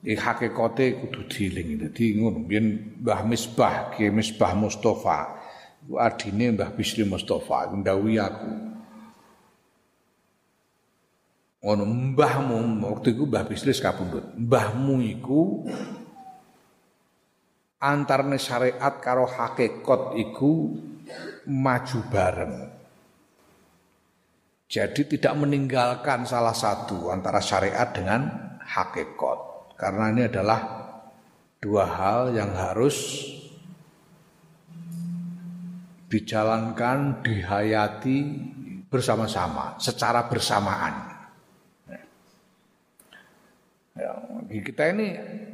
Iki hakikate kudu diling dadi ngono. Biyen Mbah Misbah, Ki Misbah Mustafa adine Mbah Bisri Mustafa iku ndawuhi aku. Ono mbahmu waktu iku Mbah Bisri kapundhut. Mbahmu iku antarane syariat karo hakikat iku maju bareng. Jadi tidak meninggalkan salah satu antara syariat dengan hakikat. Karena ini adalah dua hal yang harus dijalankan, dihayati bersama-sama, secara bersamaan. Ya, kita ini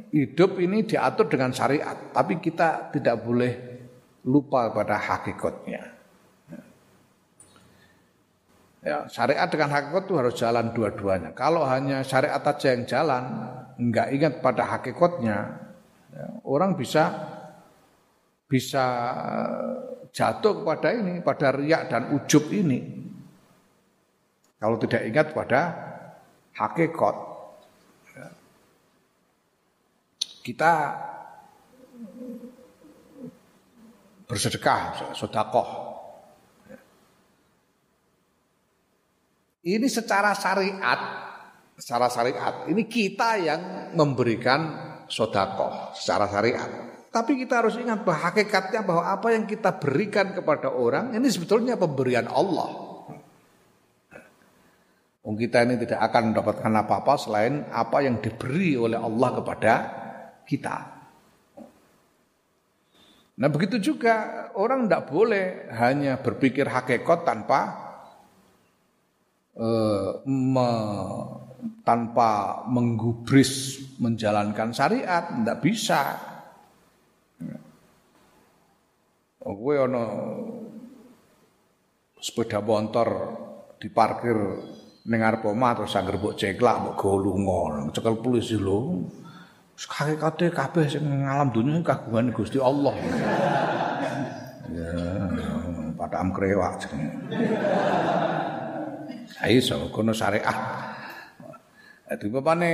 hidup ini diatur dengan syariat, tapi kita tidak boleh lupa pada hakikatnya. Ya, syariat dengan hakikat itu harus jalan dua-duanya. Kalau hanya syariat aja yang jalan, enggak ingat pada hakikatnya, ya, orang bisa bisa jatuh kepada ini, pada riak dan ujub ini. Kalau tidak ingat pada hakikat. Kita bersedekah, sodakoh. Ini secara syariat, secara syariat, ini kita yang memberikan sodakoh secara syariat. Tapi kita harus ingat bahwa hakikatnya bahwa apa yang kita berikan kepada orang ini sebetulnya pemberian Allah. Kita ini tidak akan mendapatkan apa-apa selain apa yang diberi oleh Allah kepada kita. Nah begitu juga orang tidak boleh hanya berpikir hakikat tanpa uh, me, tanpa menggubris menjalankan syariat, tidak bisa. Kowe ana sepeda motor diparkir ning arep omah terus anggar mbok ceklak mbok go lunga. Cekel polisi lho. Hakikate kabeh sing ngalam dunya kagungan Gusti Allah. Ya pada am krewak ayo so kono syariat Jadi bapaknya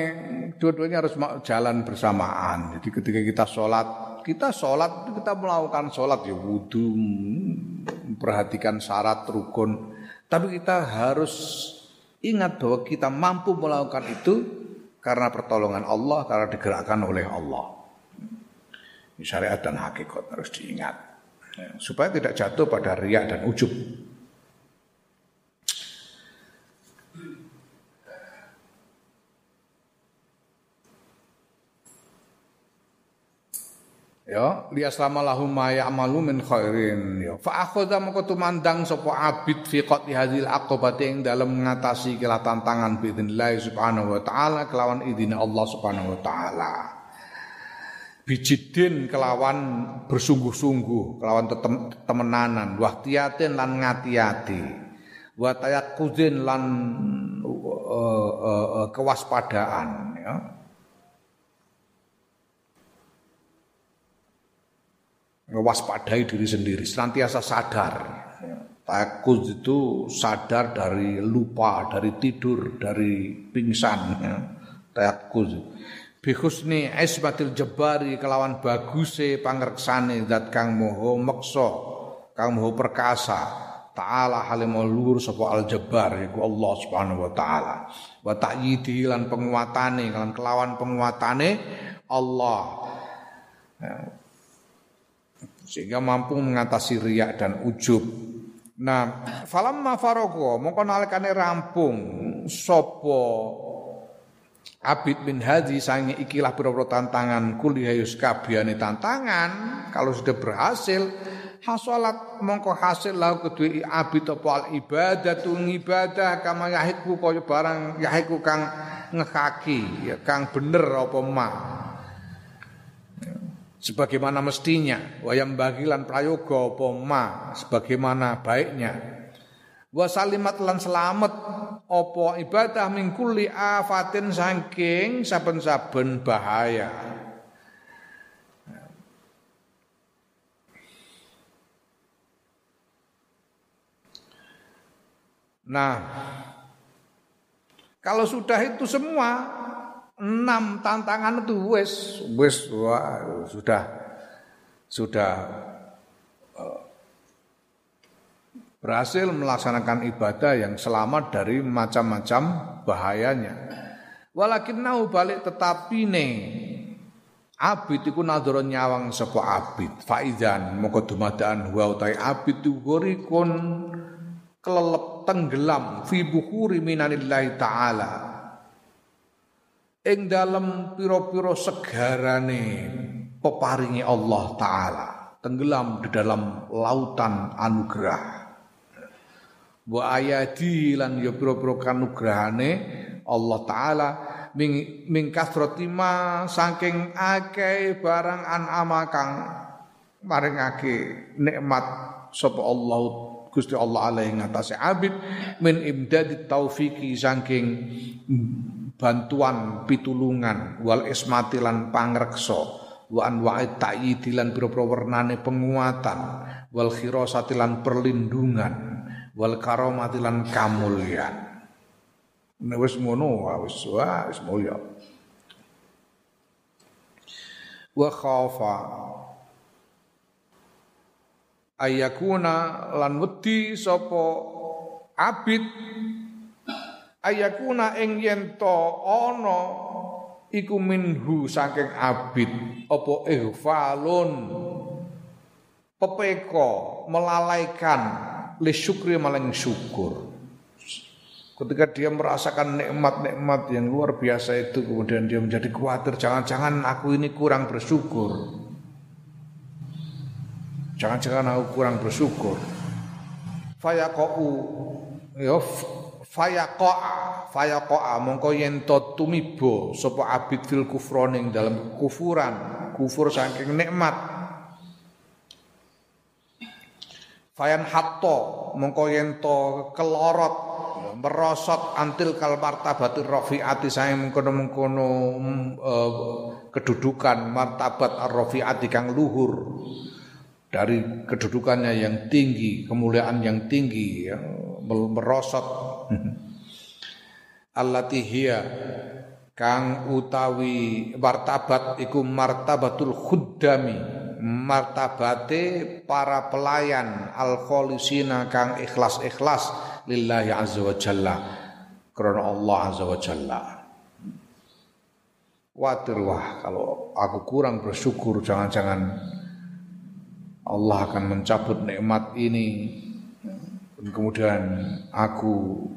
dua-duanya harus jalan bersamaan. Jadi ketika kita sholat kita sholat kita melakukan sholat. Ya wudhu memperhatikan syarat rukun. Tapi kita harus ingat bahwa kita mampu melakukan itu karena pertolongan Allah karena digerakkan oleh Allah. Syariat dan hakikat harus diingat. Ya, supaya tidak jatuh pada riak dan ujub. Ya liaslama lahum ma ya'malu min khairin ya. Fa akhadha moko tumandang sapa abid fi qati hadhil aqabati ing dalem ngatasi kila tantangan biidznillah subhanahu wa taala kelawan idine Allah subhanahu wa taala. Bijidin kelawan bersungguh-sungguh kelawan temenanan wahtiyatin lan ngati-ati. Wa tayaqquzin lan uh, uh, uh, kewaspadaan ya mewaspadai diri sendiri, senantiasa sadar. Takut itu sadar dari lupa, dari tidur, dari pingsan. Ya. Takut. Bihusni isbatil jabari kelawan baguse pangreksane zat kang moho meksa, kang moho perkasa. Ta'ala halimul luhur sapa al jabbar iku Allah Subhanahu wa taala. Wa ta'yidi lan penguatane kelawan penguatane Allah. Ya sehingga mampu mengatasi riak dan ujub. Nah, falamma farogo mongko nalikane rampung sopo Abid bin Hadi sange ikilah beberapa tantangan kulihayus kabiane tantangan kalau sudah berhasil hasolat mongko hasil lahu kedua abid apa al ibadah tu ibadah kama yahiku kaya barang yahiku kang ngekaki ya kang bener apa mah sebagaimana mestinya wayam bagilan prayoga apa ma sebagaimana baiknya. Wa salimat lan selamat apa ibadah mingkuli afatin saking saben-saben bahaya. Nah, kalau sudah itu semua enam tantangan itu wis wis wah, sudah sudah uh, berhasil melaksanakan ibadah yang selamat dari macam-macam bahayanya. Walakin nau balik tetapi ne abid iku nadoro nyawang sapa abid. Faizan moko dumadaan wa utai abid gorikun kelelep tenggelam fi bukhuri minanillahi taala ing dalam piro-piro segarane peparingi Allah taala. Tenggelam di dalam lautan anugerah. Wa ayati lan ya piro-piro kanugrahane Allah taala. Ming, ming kasrotima saking akeh barang an'ama kang maringake nikmat sapa Allah Gusti Allah alaihi ngatasi abid min imdadi taufiki saking bantuan pitulungan wal ismatilan pangrekso wa anwa'i ta'yidi lan pira-pira wernane penguatan wal khirasati lan perlindungan wal karomati lan kamulyan nek wis ngono wis wis mulya. Wa khafa ayakuna lan wedi sapa abid ayakuna ing yen to ana iku minhu saking abid apa ihfalun pepeko melalaikan li syukri maling syukur. Ketika dia merasakan nikmat-nikmat yang luar biasa itu kemudian dia menjadi khawatir jangan-jangan aku ini kurang bersyukur. Jangan-jangan aku kurang bersyukur. Fayaqau ya fayaqa fayaqa mongko yen to tumiba sapa abid fil kufroning dalam kufuran kufur saking nikmat. Fayan hatto mongko yen to kelorot merosot antil kal martabatir rafiati saya mengkono-mengkono uh, kedudukan martabat ar-rafiati kang luhur. Dari kedudukannya yang tinggi, kemuliaan yang tinggi, yang merosot allati hiya kang utawi martabat iku martabatul khuddami martabate para pelayan al kholisina kang ikhlas-ikhlas lillahi azza wa jalla karena Allah azza wa jalla. Watir wah kalau aku kurang bersyukur jangan-jangan Allah akan mencabut nikmat ini kemudian aku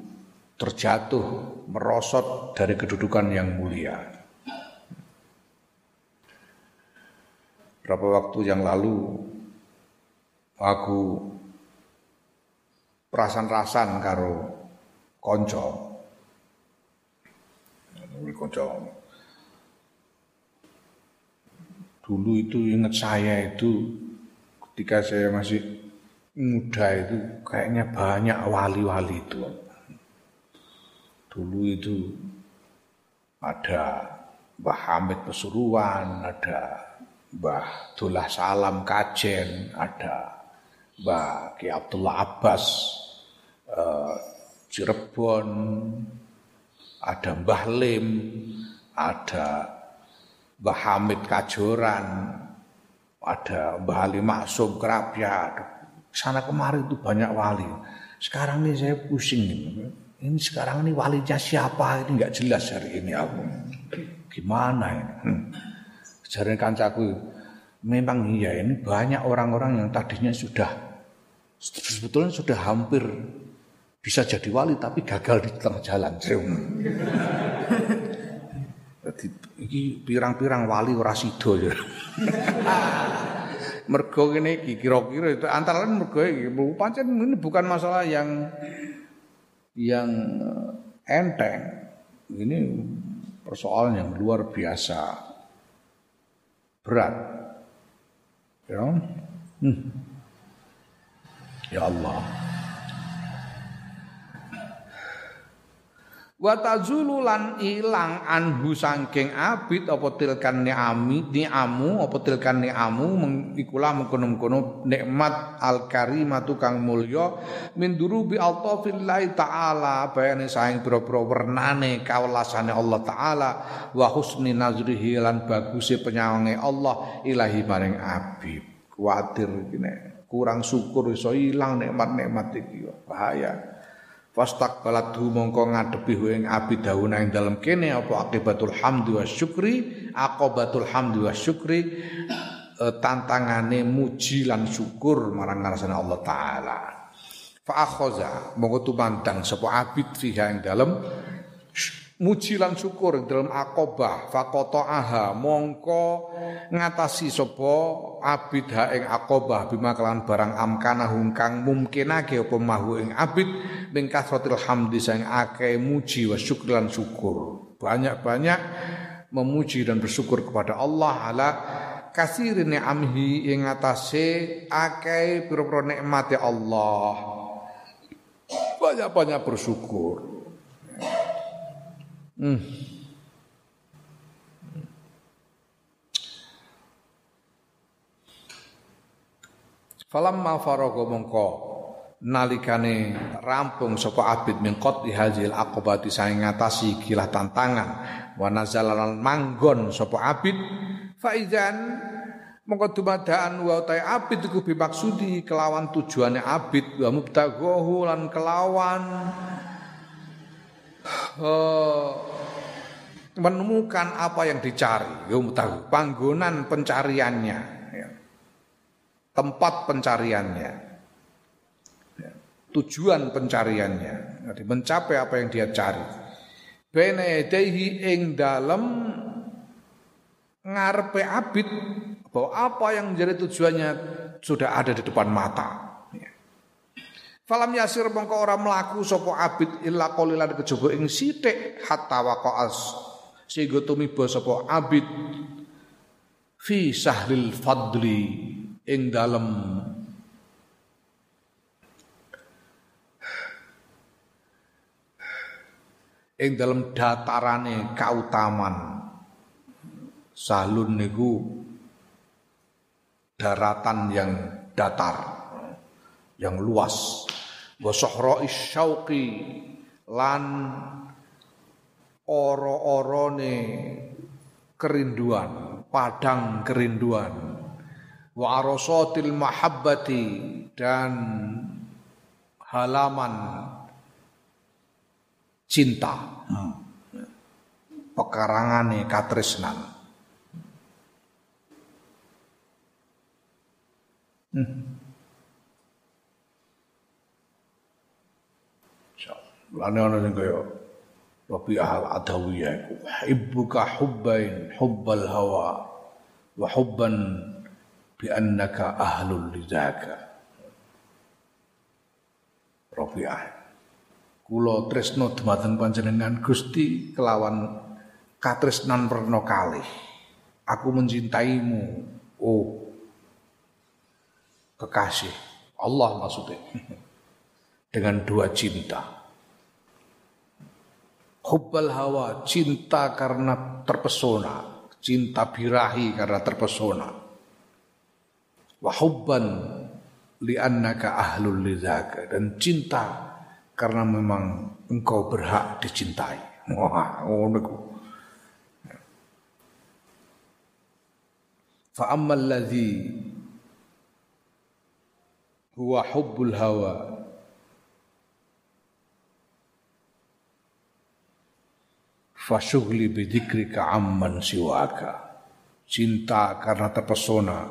terjatuh merosot dari kedudukan yang mulia. Berapa waktu yang lalu aku perasan-rasan karo konco. Konco. Dulu itu ingat saya itu ketika saya masih muda itu kayaknya banyak wali-wali itu. Dulu itu ada Mbah Hamid Pesuruan, ada Mbah Dullah Salam Kajen, ada Mbah Ki Abdullah Abbas uh, Cirebon, ada Mbah Lim, ada Mbah Hamid Kajoran, ada Mbah Ali Maksum Kerapia, sana kemari itu banyak wali. Sekarang ini saya pusing ini. Ini sekarang ini walinya siapa ini nggak jelas hari ini aku. Gimana ini? Hmm. Sejarah kancaku memang iya ini banyak orang-orang yang tadinya sudah sebetulnya sudah hampir bisa jadi wali tapi gagal di tengah jalan. Jadi pirang-pirang wali ora sida ya. Mergo ngene iki kira-kira itu antara lain mergo iki pancen ini bukan masalah yang yang enteng. Ini persoalan yang luar biasa berat. Ya. Hmm. Ya Allah. Wa tazulu lan ilang anhu sangking abid apa tilkan ni'ami ni'amu apa tilkan ni'amu ikulah mengkono-mengkono nikmat al karimatu kang mulya min durubi altafillahi taala bayane saing pira-pira wernane kawelasane Allah taala wa husni nazrihi lan baguse penyawange Allah ilahi maring abid. Kuatir gini kurang syukur iso ilang nikmat-nikmat iki bahaya Fastaqbalathu mongko ngadepi ing abi dauna ing dalem kene apa akibatul hamdi wa syukri aqibatul hamdi wa syukri e, tantangane muji lan syukur marang ngarsane Allah taala. Fa akhaza mongko tumandang sapa abid fiha ing dalem muji lan syukur dalam akobah fakoto aha mongko ngatasi sopo abid ha ing akobah bima kelan barang amkana hungkang mumkinake apa mahu ing abid ning kasratil hamdi sang ake muji wa syukur lan syukur. Banyak-banyak memuji dan bersyukur kepada Allah ala kasir amhi ing atase akeh pira-pira nikmat Allah. Banyak-banyak bersyukur Hmm. Falamma faraga mongko nalikane rampung sapa abid min qad hazil aqobati saing ngatasi kilah tantangan wa nazalan manggon sapa abid faizan mongko dumadaan wa utai abid iku bimaksudi kelawan tujuane abid wa mubtaghahu lan kelawan uh, menemukan apa yang dicari, ya tahu panggonan pencariannya, ya. tempat pencariannya, ya. tujuan pencariannya, jadi mencapai apa yang dia cari. Benedehi ing dalam ngarepe abid bahwa apa yang menjadi tujuannya sudah ada di depan mata. Falam yasir mongko ora mlaku sapa abid illa qalilan kejaba ing sithik hatta waqa'as sehingga tumiba sapa abid fi sahlil fadli ing dalem ing dalem datarane kautaman. Sahlun niku daratan yang datar yang luas wa sahra'i syauqi lan oro-orone kerinduan, padang kerinduan. Wa arasatil mahabbati dan halaman cinta. Hmm. Pekarangane katresnan. Hmm. Lane ana sing kaya Rabi'ah al-Adawiyah iku hibbuka hubbain hubbal hawa wa hubban bi annaka ahlul lidzaka. Rabi'ah. Kula tresno dumateng panjenengan Gusti kelawan katresnan werna kalih. Aku mencintaimu, oh kekasih Allah maksudnya dengan dua cinta Hubbal hawa, cinta karena terpesona, cinta birahi karena terpesona. Wa hubban li'annaka ahlul lidzaka dan cinta karena memang engkau berhak dicintai. Wah, ngono. Fa ammal ladzi huwa hubbul hawa Fasyugli bidzikrika amman siwaka. Cinta karena terpesona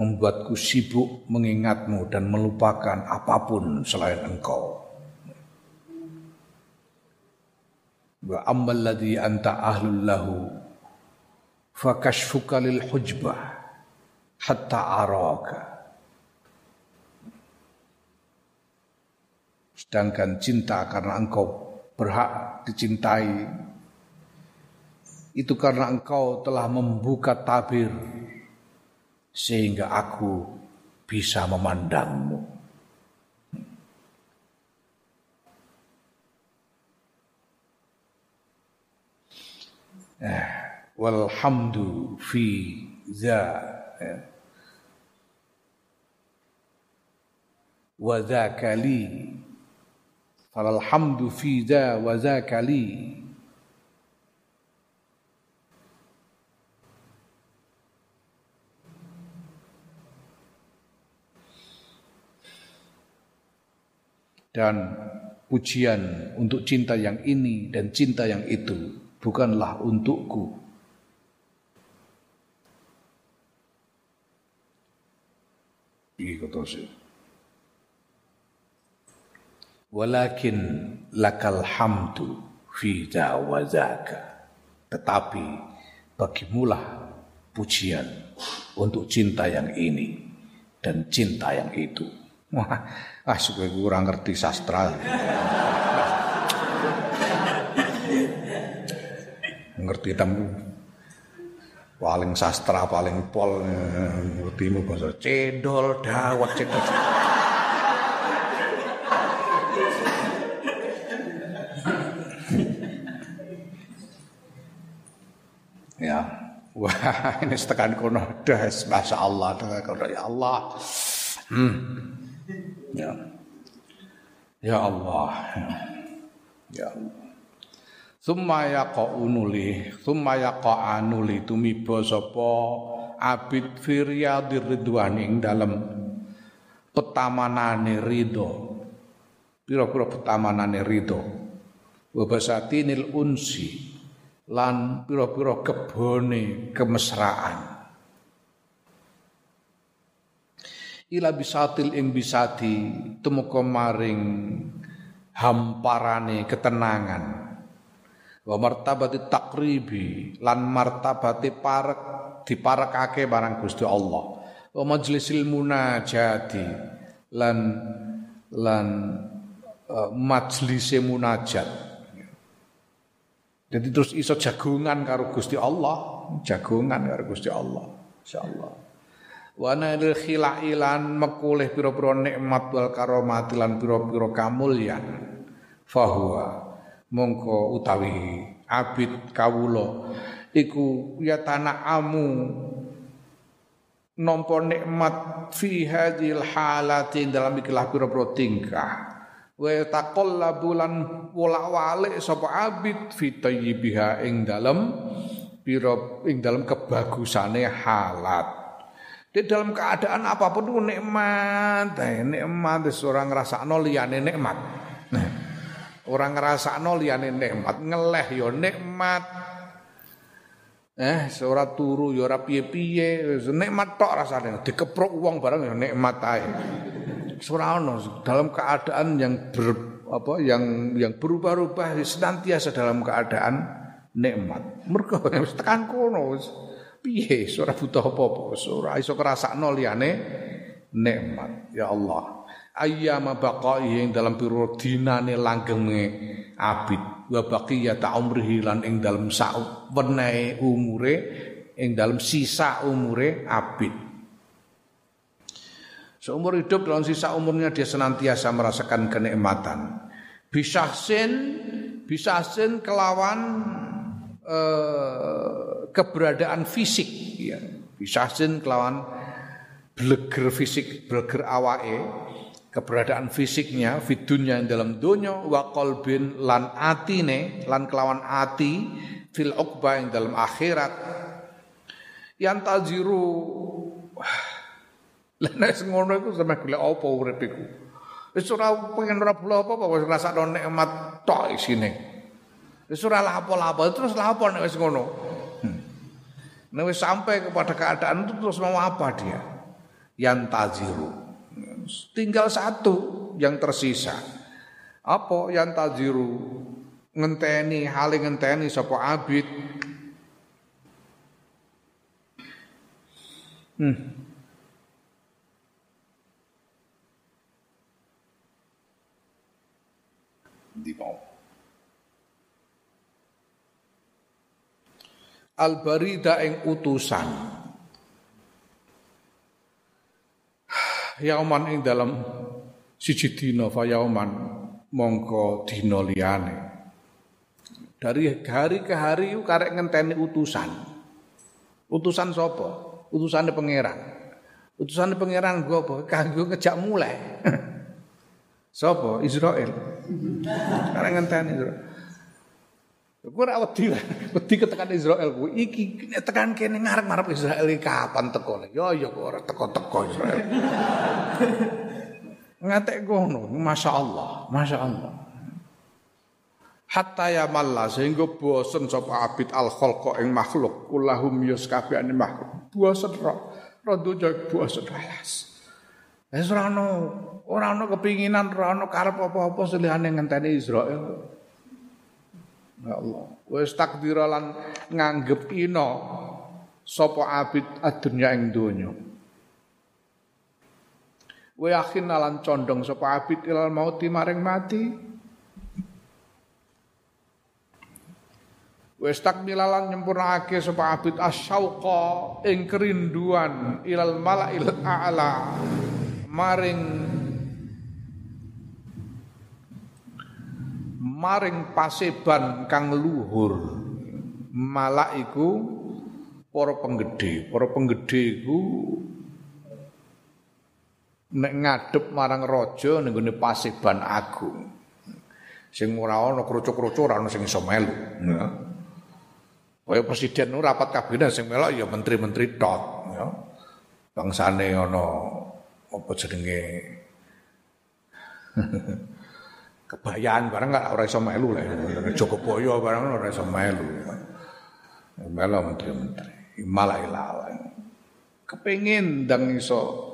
membuatku sibuk mengingatmu dan melupakan apa pun selain engkau. Wa ammal ladzi anta ahlul lahu fakashfuka lil hujbah hatta araka. Sedangkan cinta karena engkau berhak dicintai itu karena engkau telah membuka tabir sehingga aku bisa memandangmu. Eh, walhamdu fi za eh. wa dzaka li falhamdu fi za wa dzaka li dan pujian untuk cinta yang ini dan cinta yang itu bukanlah untukku. Walakin lakal hamdu fi jawazaka. Tetapi bagimulah pujian untuk cinta yang ini dan cinta yang itu. Wah, ah suka kurang ngerti sastra. ngerti temu paling sastra paling pol ngertimu bahasa cendol dawet cendol ya wah ini setekan kono das masya Allah ya Allah hmm. Ya. Ya Allah. Ya Allah. Summa nuli, summa yaqa'a nuli tumiba sapa abid firyadir ridwani ing dalem petamanane ridho. Pira-pira petamanane ridho. Wa basatinil unsi lan pira-pira kebone kemesraan. Ila bisatil ing bisati tumeka maring hamparane ketenangan. Wa martabati takribi lan martabati parek diparekake barang Gusti Allah. Wa majlisil munajati lan lan uh, majlise munajat. Jadi terus iso jagungan karo Gusti Allah jagungan karo Gusti Allah insyaallah wa nailil khilailan mekulih pira-pira nikmat wal karomat lan pira-pira kamulyan. Fahuwa mongko utawi abid kawula iku ya tanah amu nompo nikmat fi hadhil halati dalam ikilah pira-pira tingkah. Wa taqallabu lan wolak-walik sapa abid fi tayyibiha ing dalem pira ing dalem kebagusane halat di dalam keadaan apa pun itu nikmat, eh, nikmat orang ngrasakno liyane nikmat. Nah, orang ngrasakno liyane nikmat, ngeleh yo nikmat. Eh, ora turu ya ora piye-piye, nikmat tok rasane. Dikeprok wong barang ya nikmat ae. Ora ono dalam keadaan yang ber, apa yang yang berubah-ubah senantiasa dalam keadaan nikmat. Mergo wis tekan kono wis piye ora butuh apa-apa, ora iso ngrasakno liyane nikmat. Ya Allah. Ayyama baqai ing dalam piro dinane langgenge abid wa baqiyata umrihi lan ing dalam sak wenehe umure ing dalam sisa umure abid. Seumur hidup dalam sisa umurnya dia senantiasa merasakan kenikmatan. Bisahsin, bisahsin kelawan eh, keberadaan fisik. Ya. Bisahsin kelawan bleger fisik, bleger awae, keberadaan fisiknya fidunya dalam dunia wa qalbin lan atine lan kelawan ati fil uqba yang dalam akhirat yang tajiru lah nek ngono iku sampe golek apa urip iku. Wis ora pengen ora bula apa wis ngrasakno nikmat tok isine. Wis ora lapo-lapo terus lapo nek wis ngono. Wis sampai kepada keadaan itu terus mau apa dia? Yang tajiru. Tinggal satu yang tersisa. Apa yang tajiru? Ngenteni hal ngenteni sapa abid. Hmm. di mau. Al barida ing utusan. Yauman ing dalam siji dina fa yauman mongko dina liyane. Dari hari ke hari yuk karek ngenteni utusan. Utusan sapa? Utusane pangeran. Utusane pangeran gua apa? Kanggo ngejak mulai. Sopo Israel. Karena ngenteni Israel. Gue ora wedi, wedi ketekan Israel gue. Iki tekan kene ngarep-ngarep Israel kapan teko? Yo yo kok ora teko-teko Israel. Ngatek ngono, Masya Allah, Masya Allah. Hatta ya malla sehingga bosen sapa abid al khalqa ing makhluk kulahum yus kabehane makhluk. Bosen ro. Rodo jek bosen alas. Wis ora ono ora ono kepinginan, ora ono karep apa-apa selihane ngenteni Israel. Ya Allah, wis takdira lan nganggep ina sapa abid adunya ing donya. Wa yakin lan condong sapa abid ilal mauti maring mati. Wis takmilalan nyempurnakake sapa abid asyauqa ing kerinduan ilal malail a'la maring maring paseban kang luhur. Malak iku para penggede. Para penggede iku nek ngadep marang raja ning gone paseban agung. Sing ora ana krucuk-krucuk ora ana sing iso melu. Ya. Kaya presiden rapat kabinet sing melok ya menteri-menteri tok ya. Bangsane ana apa jenenge kebayaan barang gak ora iso melu lah Jogoboyo barang ora iso melu. Melu menteri-menteri. Malah ilalah kepengin ndang iso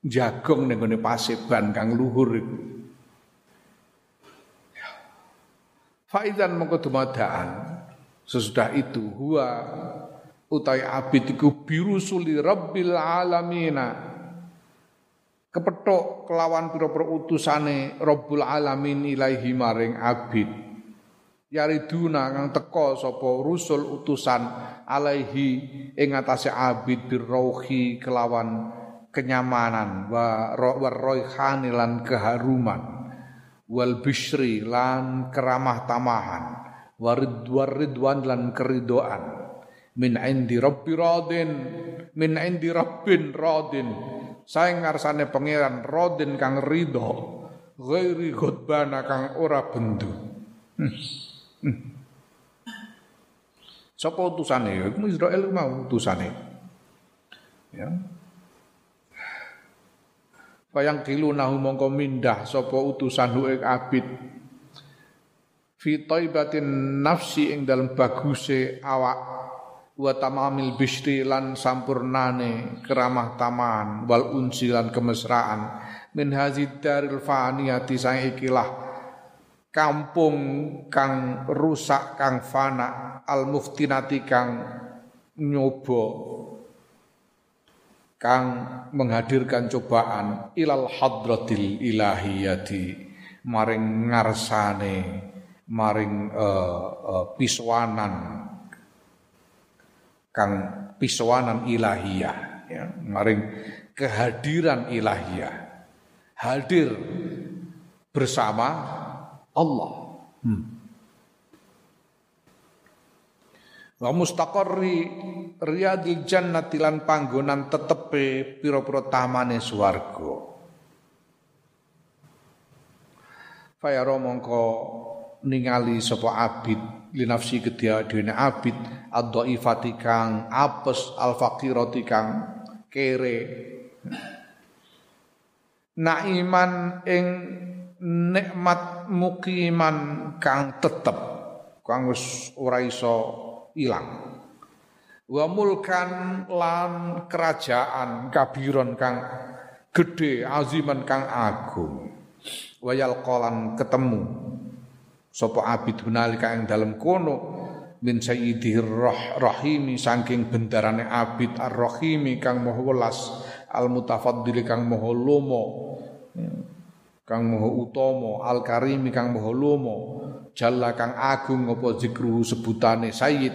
jagong ning gone paseban kang luhur iku. Faizan mongko dumadaan sesudah itu huwa utai abid iku biru suli rabbil alamina kepethuk kelawan pira-pira utusane Rabbul Alamin ilaihi maring abid. Yariduna kang teka sapa rusul utusan alaihi ing atase abid birrauhi kelawan kenyamanan wa warroihani lan keharuman. Wal bishri lan keramah tamahan. Waridwar ridwan lan keridoan. Min indi rabbi radin. Min indi rabbin radin saing ngarsane pangeran rodin kang ridho ghairi ghadbana kang ora bendu. Hmm. hmm. Sapa utusane? Ya iku Israel mau utusane. Ya. Bayang nahu mongko mindah sapa utusan ing abid. Fi taibatin nafsi ing dalam baguse awak wa tamamil bishri lan sampurnane keramah taman wal unsi lan kemesraan. Min hazid daril faniyati sang ikilah kampung kang rusak kang fana al muftinati kang nyoba kang menghadirkan cobaan ilal hadratil ilahiyati maring ngarsane maring uh, uh, piswanan kang piswanan ilahiyah ya maring kehadiran ilahiyah. Hadir bersama Allah. Hmm. wa mustaqarri riyadil jannati lan panggonan tetepe pira-pira tamane swarga. Fayaro mongko ningali sapa abid linafsi kedya dene abid ad-dhaifati kang apes al-faqirati kang kere. Naiman ing nikmat mukiman kang tetep kang wis ora iso ilang. Wa mulkan lan kerajaan kabiron kang gede aziman kang agung. Wayal kolan ketemu sapa abid hunalika ing dalem kono. Min sayyidi roh rahimi saking bendarane abid ar-rahimi kang maha welas. Al mutafaddil kang maha lomo. Kang maha utama al karimi kang maha lomo. Jalla kang agung apa zikru sebutane sayyid.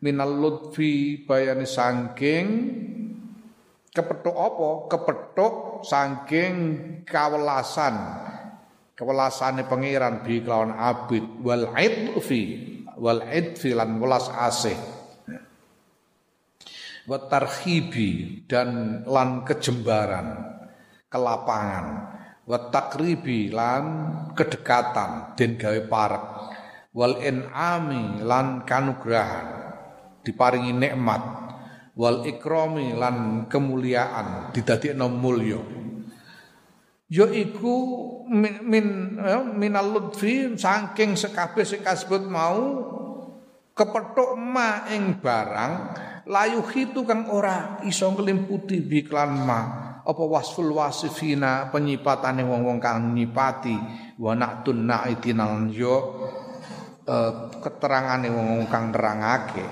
Minal lutfi bayane saking kepethuk apa? Kepethuk saking kawelasan kewelasane pangeran bi kelawan abid wal idfi wal idfi lan welas asih. Wa tarhibi dan lan kejembaran kelapangan. Wa takribi lan kedekatan den gawe parek. Wal inami lan kanugrahan diparingi nikmat. Wal ikrami lan kemuliaan didadekno mulya yaiku min, min ya, minal lutfi saking sekabeh sing kasebut mau kepethuk ma ing barang layu hitu kang ora iso nglimputi biklan ma. Apa wasful wasifina penyipatane wong-wong kang nyipati? Wa na'tun na'itinal yo uh, keterangane wong-wong kang nerangake.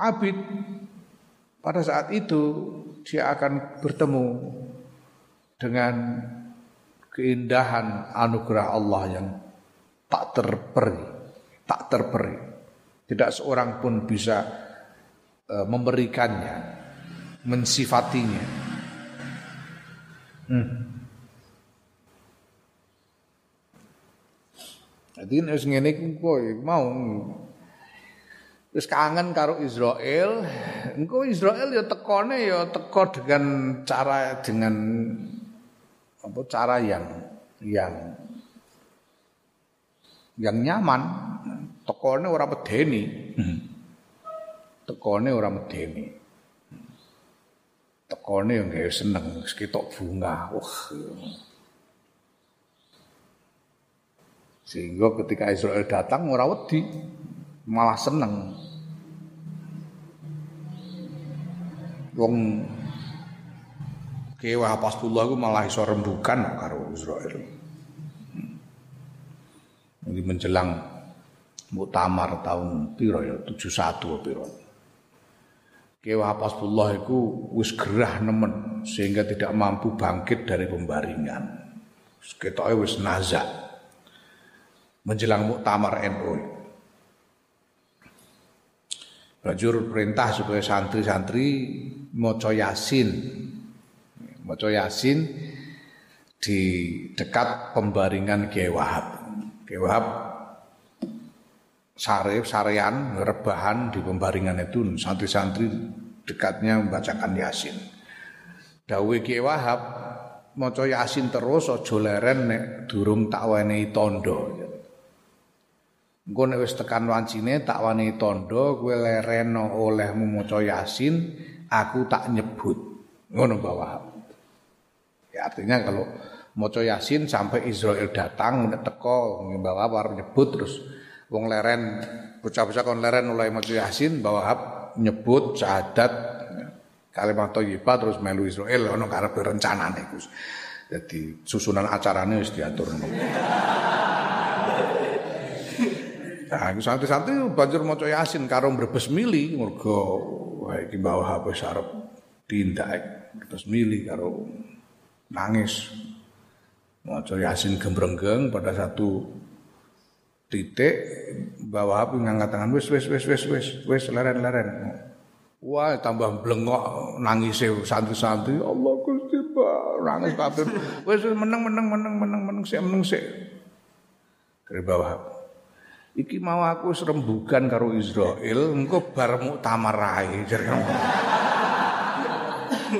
Abid pada saat itu dia akan bertemu dengan keindahan anugerah Allah yang tak terperi, tak terperi. Tidak seorang pun bisa uh, memberikannya, mensifatinya. Hmm. Jadi nek ngene mau Terus kangen karo Israel, engko Israel ya tekone ya teko dengan cara dengan apa cara yang yang yang nyaman. Tekone ora medeni. Tekone ora medeni. Tekone yang gawe seneng, ketok bunga. Wah. Sehingga ketika Israel datang ora wedi, malah seneng. Wong kewah Pasbullah itu malah iso rembukan karo Israel. Ini menjelang muktamar tahun piro ya 71 piro. Kewah Pasbullah itu wis gerah nemen sehingga tidak mampu bangkit dari pembaringan. Ketoke wis nazak. Menjelang muktamar NU. Banjur perintah supaya santri-santri maca Yasin. Maca Yasin di dekat pembaringan Kiai Wahab. Kiai Wahab sare sarean rebahan di pembaringan itu santri-santri dekatnya membacakan Yasin. Dawe Kiai Wahab Yasin terus aja leren nek durung tak wenehi tondo. Engko nek wis tekan wancine tak wani tondo kowe lereno olehmu maca Yasin, aku tak nyebut. Ngono bawah. Ya artinya kalau maca Yasin sampai Israel datang teko bawa war nyebut terus wong leren bocah-bocah kon leren mulai maca Yasin bahwa nyebut syahadat kalimat thayyibah terus melu Israel ono karepe rencanane Gus. Jadi susunan acaranya wis diatur. Nah, santri-santri banjur maca Yasin karo mbrebes mili mergo wah iki bawah HP sarep tindak terus mili karo nangis. Maca Yasin gembrenggang pada satu titik bawah HP ngangkat tangan wis wis wis wis wis wis leren-leren. Wah tambah blengok nangis santri-santri Allah Gusti nangis kabeh. Wis meneng meneng meneng meneng meneng sik meneng sik. Dari bawah Iki mau aku serembugan karo Israel, engko bar muktamar ae.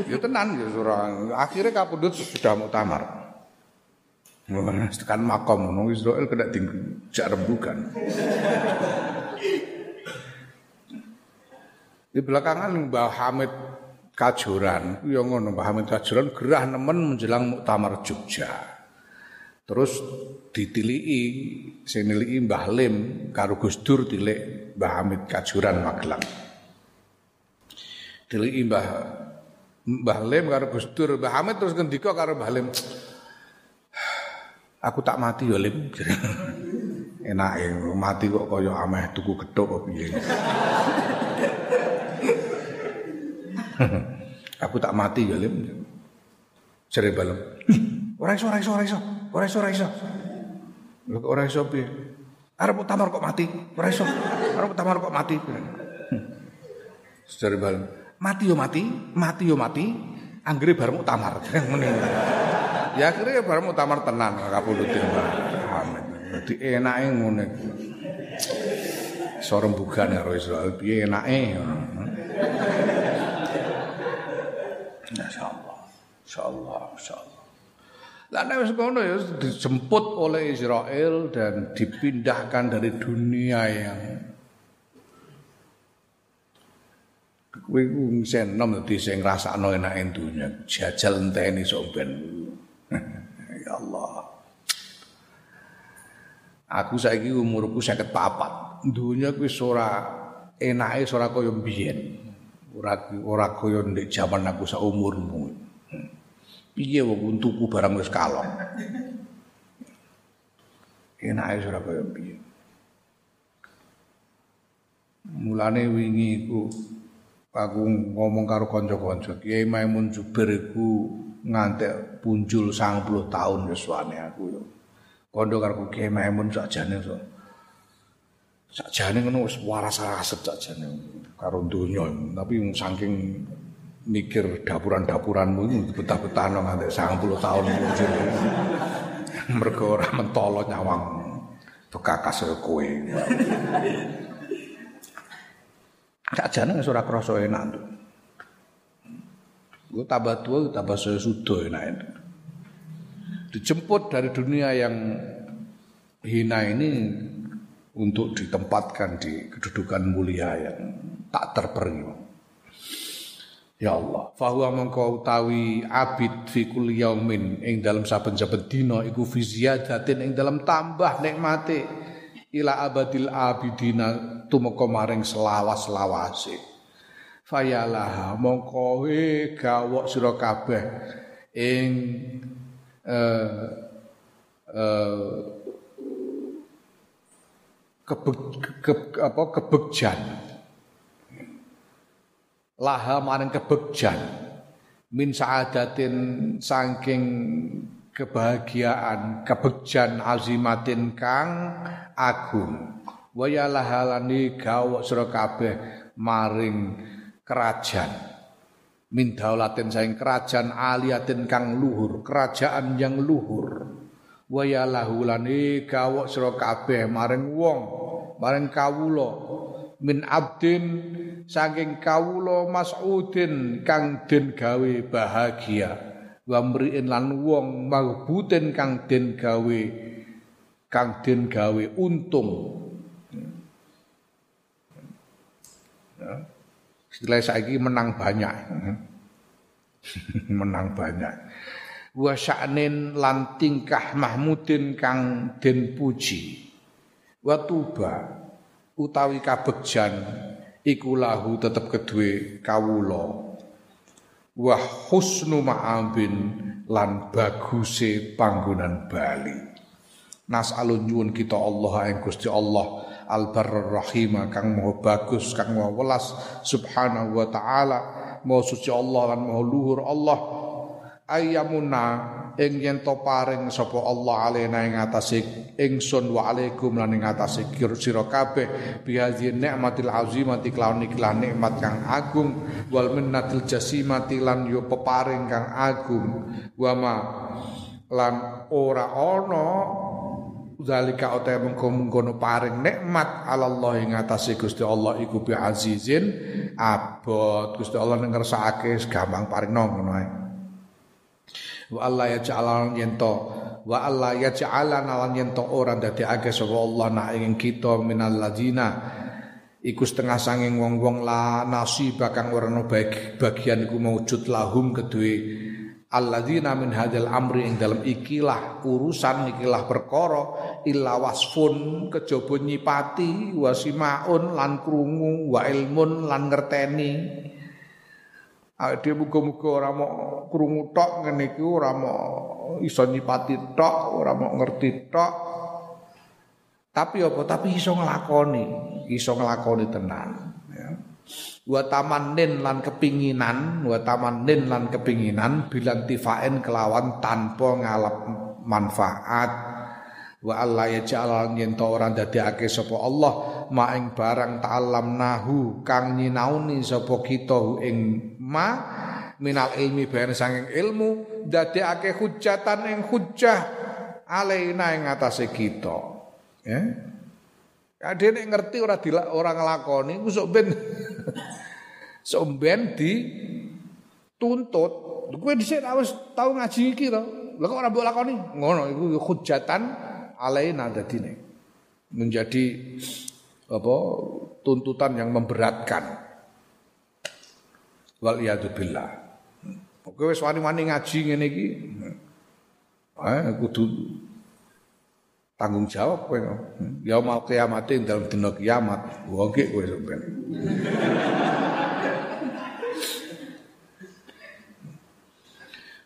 ya tenan ya surah. Akhirnya kapundhut sudah muktamar. Tekan makom ngono Israel kena dijak rembugan. Di belakangan Mbah Hamid Kajuran, yang ngono Mbah Hamid Kajuran gerah nemen menjelang muktamar Jogja. Terus ditiliki sing niliki Mbah Lim karo Gus Dur tilik Mbah Hamid Kajuran Magelang. Tiliki Mbah Mbah Lim karo Gus Dur, Mbah Hamid terus ngendika karo Mbah Lim. Aku tak mati ya Lim. Enake mati kok kaya ameh tuku gethuk piye. Aku tak mati ya Lim. Jare balem. Ora iso, ora iso, ora iso. Ora iso, ora iso. Lho ora iso piye? Arep tamar kok mati. Ora iso. Arep tamar kok mati. Sejare bal. Mati yo mati, mati yo mati. Anggere bareng tamar. ya akhirnya ya bareng tamar tenan kapulutin Hamid. Dadi enake ngene. Rembugan ya Israel piye enake. Insyaallah. Insyaallah, insyaallah. Lah nek wis ngono ya dijemput oleh Israel dan dipindahkan dari dunia yang kowe ku sen nom dadi sing ngrasakno enake dunya. Jajal enteni sok ben. Ya Allah. Aku saiki umurku 54 dunya kuwi ora enake ora kaya biyen ora ora kaya ndek jaman aku sak umurmu piye wong tuku barang wis kalong? Enake ora kaya piye? Mulane wingi iku aku ngomong karo kanca-kanca Kiai Maimun Jubir iku ngantek punjul 90 tahun wis wane aku yo. Kondo karo Kiai Maimun sakjane so sakjane ngono wis waras-waras sakjane karo donya tapi saking mikir dapuran-dapuranmu ini betah-betah nang nganti 90 tahun muncul. Mergo ora mentolo nyawang bekakas kowe. Sakjane wis ora krasa enak tuh. Gue tambah tua, tambah saya sudah enak Dijemput dari dunia yang hina ini untuk ditempatkan di kedudukan mulia yang tak terperi. Ya Allah, fahuwa mengkau utawi abid fi kulli yaumin ing dalam saben-saben dina iku fi ziyadatin ing dalam tambah nikmate. Ila abadil abidina tumeka maring selawas-lawase. Fayalah mongko gawok sira kabeh ing eh eh ke, apa kebegjan laha maring kebegjan. Min saadatin saking kebahagiaan kebegjan azimatin kang agung. Waya lahalani gawok sira kabeh maring kerajaan. Min daulatin saing kerajaan aliatin kang luhur kerajaan yang luhur. Waya lahulani gawok sira kabeh maring wong maring kawula. Min abdin saking kawula mas'udin kang den gawe bahagia wa mriin lan wong maghbuten kang den gawe kang den gawe untung ya. Setelah saiki menang banyak. menang banyak. Wa sya'nin lan tingkah mahmudin kang den puji. wa tuba utawi kabegjan iku lahu tetep kedue kawula. Wa husnu ma'abin lan baguse panggonan bali. Nas'alun nyuwun kita Allah ing Gusti Allah al rahima kang maha bagus kang maha welas subhanahu wa taala maha suci Allah lan maha luhur Allah. Ayyamuna ing yen to paring sapa Allah alena ing atase ingsun wa alaikum lan ing atase sira kabeh bihazi nikmatil azimati kelawan ikhlas nikmat kang agung wal minnatil jasimati lan yo peparing kang agung. Wa ma lan ora ana zalika uta mengko-mengkono paring nikmat Allah ing atase Gusti Allah iku bi azizin abot. Gusti Allah ngersakake gampang paring ngono ae wa Allah ya ja'alan yento. Wa Allah ya ja'alan lan yento. Ora age sapa Allah nak ing kita minal ladina. Iku setengah sanging wong-wong la nasib kang ora bagian iku maujud lahum kedue. Alladzina min hadil amri ing dalam ikilah urusan ikilah perkara illa wasfun kejaba nyipati wasimaun lan krungu wa ilmun lan ngerteni dia muga-muga ora mau krungu tok ngene iki ora mau iso nyipati tok, ora mau ngerti tok. Tapi apa? Tapi iso nglakoni, iso nglakoni tenan ya. Wa tamanin lan kepinginan, wa tamanin lan kepinginan bilan tifaen kelawan tanpa ngalap manfaat wa Allah ya yen to ora ndadekake sapa Allah ma ing barang ta'alam nahu kang nyinauni sapa kita ing ma minal ilmi bayan sanging ilmu ndadekake hujatan ing hujah alaina ing atase kita ya Ade nek ngerti ora dilak ora nglakoni ku sok ben sok ben di tuntut. Kowe dhisik wis tau ngaji iki to. Lah kok ora mbok lakoni? Ngono iku hujatan alaina dadine menjadi apa tuntutan yang memberatkan wal billah. Oke wis wani-wani ngaji ngene iki. Eh kudu tanggung jawab kowe. Ya mau kiamat dalam dina kiamat. Wong kowe sampeyan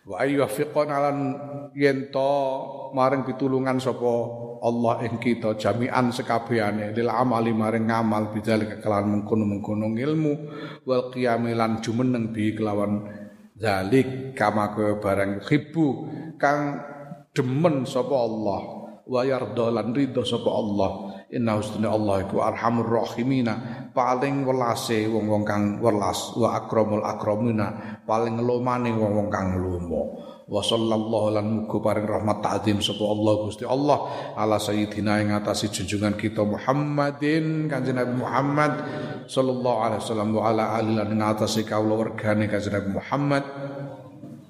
wa ayyufiqan alan yento maring pitulungan sapa Allah ing kita jami'an sekabehane lil amali maring ngamal bidzalika kelawan mengkono-mengkono ilmu wal qiyamilan jumeneng bi kelawan zalik kama barang khibu kang demen sapa Allah wa yarda lan ridho sapa Allah inna husna Allah iku arhamur rahimina. Paling welase wong-wong kang welas wa akramul akramina paling lomane wong-wong kang lomo. Wa sallallahu lan paring rahmat ta'zim sapa Allah Gusti Allah. Ala sayyidina ing atase junjungan kita Muhammadin kanjeng Nabi Muhammad sallallahu alaihi wasallam wa ala alihi lan ing atase kawula kanjeng Nabi Muhammad.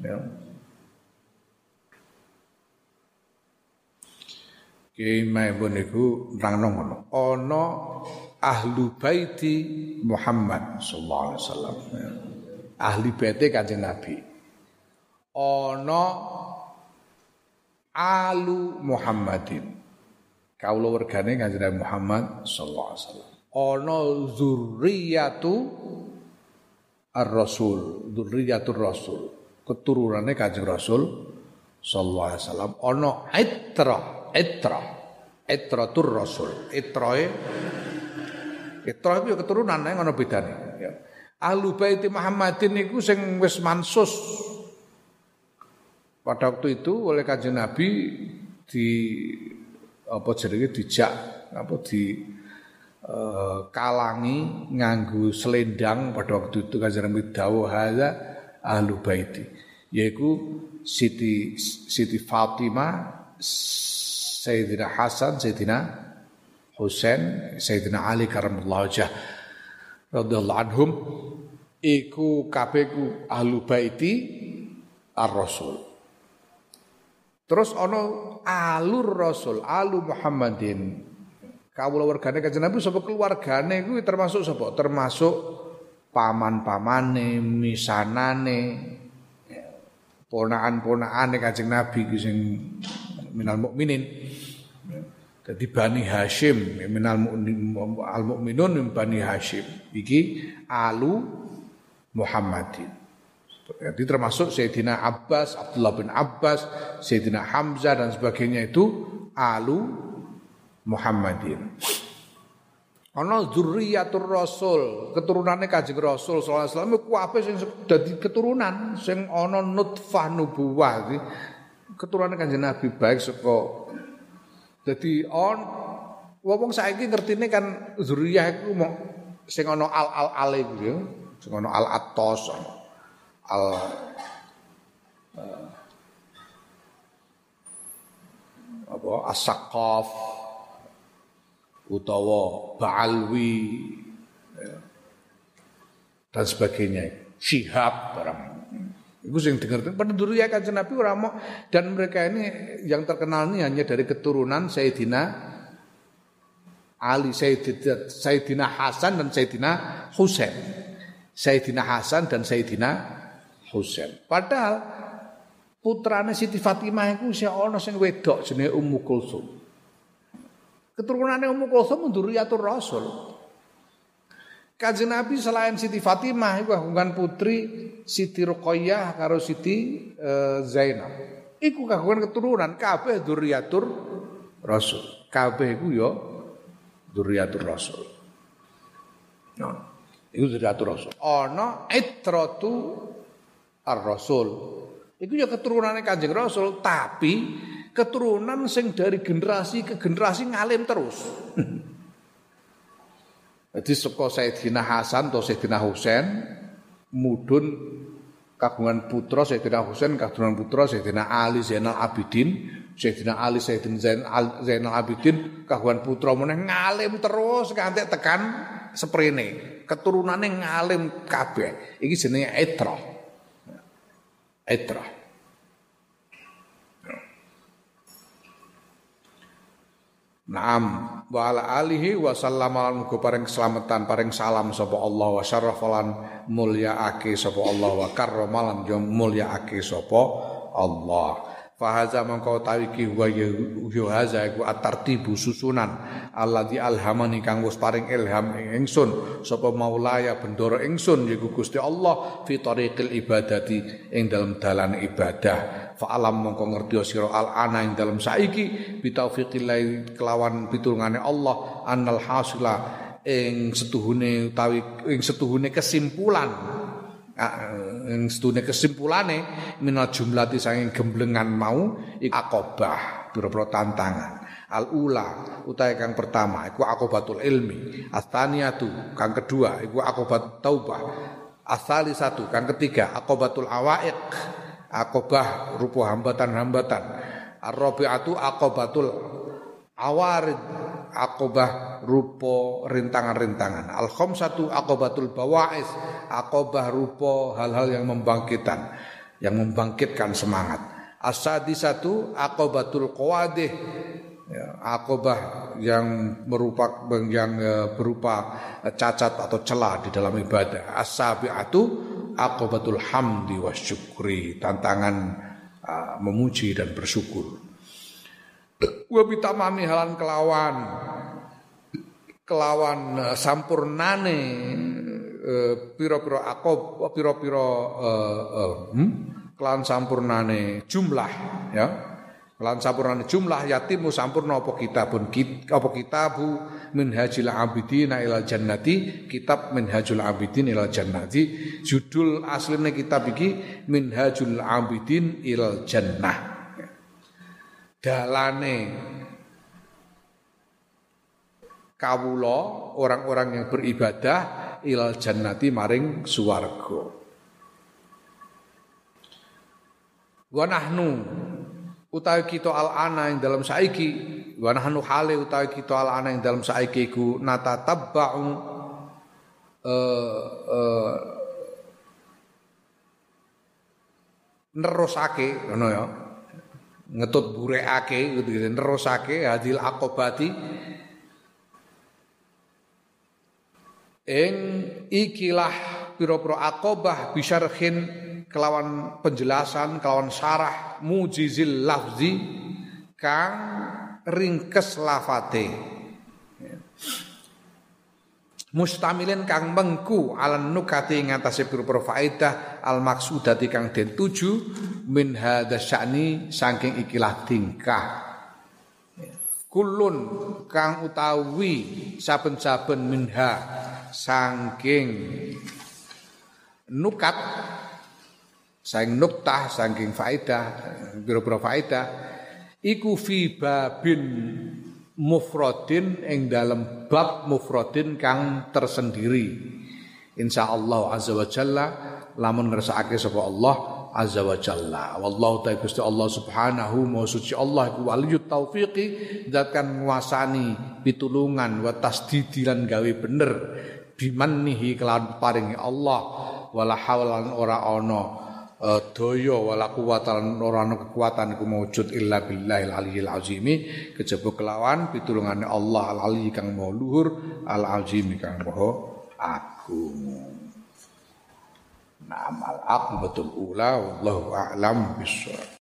Ya Kiai Maimun niku nerangno ngono. Ana ahlu baiti Muhammad sallallahu alaihi wasallam. Ahli baite Kanjeng Nabi. Ana alu Muhammadin. Kaula wergane Kanjeng Nabi Muhammad sallallahu alaihi wasallam. Ana zurriyatu ar-rasul, zurriyatur rasul. Keturunannya Kanjeng Rasul sallallahu alaihi wasallam. Ana itra Itra. Itratur Rasul. Itrae Itra itu ya keturunan nek ngono bedane. Ya. Ahlu Baiti Muhammadin niku sing wis mansus pada waktu itu oleh Kanjeng Nabi di apa jenenge dijak apa di uh, kalangi nganggu selendang pada waktu itu Kanjeng Nabi dawuh ahlu baiti yaitu Siti Siti Fatimah Sayyidina Hasan, Sayyidina Husain, Sayyidina Ali karamallahu wajah radhiyallahu anhum iku kabeh ku ahlu baiti ar-rasul. Terus ono alur rasul, alu Muhammadin. Kawula wargane kanjeng Nabi sapa keluargane kuwi termasuk sapa? Termasuk paman-pamane, misanane, ponaan-ponakane kanjeng Nabi sing minal mukminin Jadi Bani Hashim minal al mukminun min Bani Hashim. Iki alu Muhammadin. Jadi termasuk Sayyidina Abbas, Abdullah bin Abbas, Sayyidina Hamzah dan sebagainya itu alu Muhammadin. Ana zurriyatur rasul, keturunannya Kanjeng Rasul sallallahu alaihi wasallam kabeh sing dadi keturunan sing ana nutfah nubuwah. Keturunan Kanjeng Nabi baik saka dadi on wong saiki ngertine kan zuriyah iku mau sing ana al-al ale iku ya, sing ana al-atos, al uh, apa as-saqaf utawa Ba'alwi ya, dan sebagainya. Syihab barang itu yang dengar penduduk ya kan Nabi Ramo dan mereka ini yang terkenal ini hanya dari keturunan Sayyidina Ali Sayyidina, Sayyidina Hasan dan Sayyidina Husain. Sayyidina Hasan dan Sayyidina Husain. Padahal putrane Siti Fatimah itu si ono sing wedok jenenge Ummu Kulsum. Keturunannya Ummu Kulsum dzurriyyatur Rasul. Kanjeng Nabi selain Siti Fatimah iku kagungan putri Siti Ruqayyah karo Siti uh, Zainab. Iku kagungan keturunan kabeh dzurriyyatur Rasul. Kabeh iku ya dzurriyyatur Rasul. Nah, iku Rasul. Ana itratu ar-Rasul. Iku ya keturunannya Kanjeng Rasul, tapi keturunan sing dari generasi ke generasi ngalim terus. Jadi saka Sayyidina Hasan atau Sayyidina Husain mudun kagungan putra Sayyidina Husain kagungan putra Sayyidina Ali Zainal Abidin Sayyidina Ali Sayyidina Zainal Abidin kagungan putra meneh ngalim terus kanthi tekan seprene keturunannya ngalim kabeh. Iki jenenge etra etra Naam wa ala alihi wa sallama lan paring keselamatan paring salam sapa Allah wa syarrafalan mulyaake sapa Allah wa karramalan mulyaake sapa Allah. Fahaza mangko tawi ki wa yo haza iku atartibu susunan. Alladzi alhamani kang wis paring ilham ing ingsun. Sapa maulaya bendoro ingsun yaiku Gusti Allah fi tariqil ibadati ing dalam dalan ibadah. Fa alam mongko ngerti sira al ana ing dalam saiki bi taufiqillah kelawan pitulungane Allah annal hasila ing setuhune utawi ing setuhune kesimpulan yang sedune kesimpulane minal jumlati saking gemblengan mau akobah pira-pira tantangan. Al ula utahe kang pertama iku akobatul ilmi. Astaniatu kang kedua iku akobat taubah. Asali satu kang ketiga akobatul awaiq. Akobah rupa hambatan-hambatan. Ar-rabi'atu akobatul awarid akobah rupo rintangan-rintangan. Al satu akobatul bawais akobah rupo hal-hal yang membangkitkan yang membangkitkan semangat. Asadi satu akobatul qawadih ya, akobah yang merupakan yang e, berupa cacat atau celah di dalam ibadah. Asabiatu akobatul hamdi wasyukri tantangan uh, memuji dan bersyukur wa bitamami halan kelawan. Kelawan uh, sampurnane uh, pira-pira akob pira-pira uh, uh, hmm? sampurnane jumlah ya. Kelawan sampurnane jumlah yatimu sampurna apa kitabun kit, apa kitabu minhajul abidin ila jannati kitab minhajul abidin ila jannati. Judul aslinya kitab iki minhajul abidin ila jannah dalane. Kawula orang-orang yang beribadah ilal jannati maring swarga. Wa nahnu utawi kita al ana yang dalam saiki wa nahnu hale utawi kita al ana yang dalam saiki iku natatabba'u uh, uh, nerusake ngono ya ngetut burekake gitu nerusake hadil akobati ing ikilah pira-pira akobah bisyarhin kelawan penjelasan kelawan syarah mujizil lafzi kang ringkes lafate mustamilin kang mengku alan nukati ing atase pira faedah al maksudati kang den tuju min hadza sya'ni saking ikilah tingkah. Kulun kang utawi saben-saben minha saking nukat saking nuktah saking faedah pira-pira faedah iku fi babin mufradin ing dalam bab mufradin kang tersendiri. Insyaallah azza wa jalla lamun ngersakake sapa Allah azza wa jalla. Wallahu ta'ala Gusti Allah subhanahu wa suci Allah iku waliyut taufiqi zat kan nguasani pitulungan wa tasdidi lan gawe bener bimannihi kelawan paringi Allah wala hawlan ora ana uh, daya wala kuwata ora ana kekuatan iku maujud illa billahil aliyil azimi kejaba kelawan pitulungane Allah al ali kang maha luhur al azimi kang maha agung Nah, amal betul ula wallahu a'lam bishawab.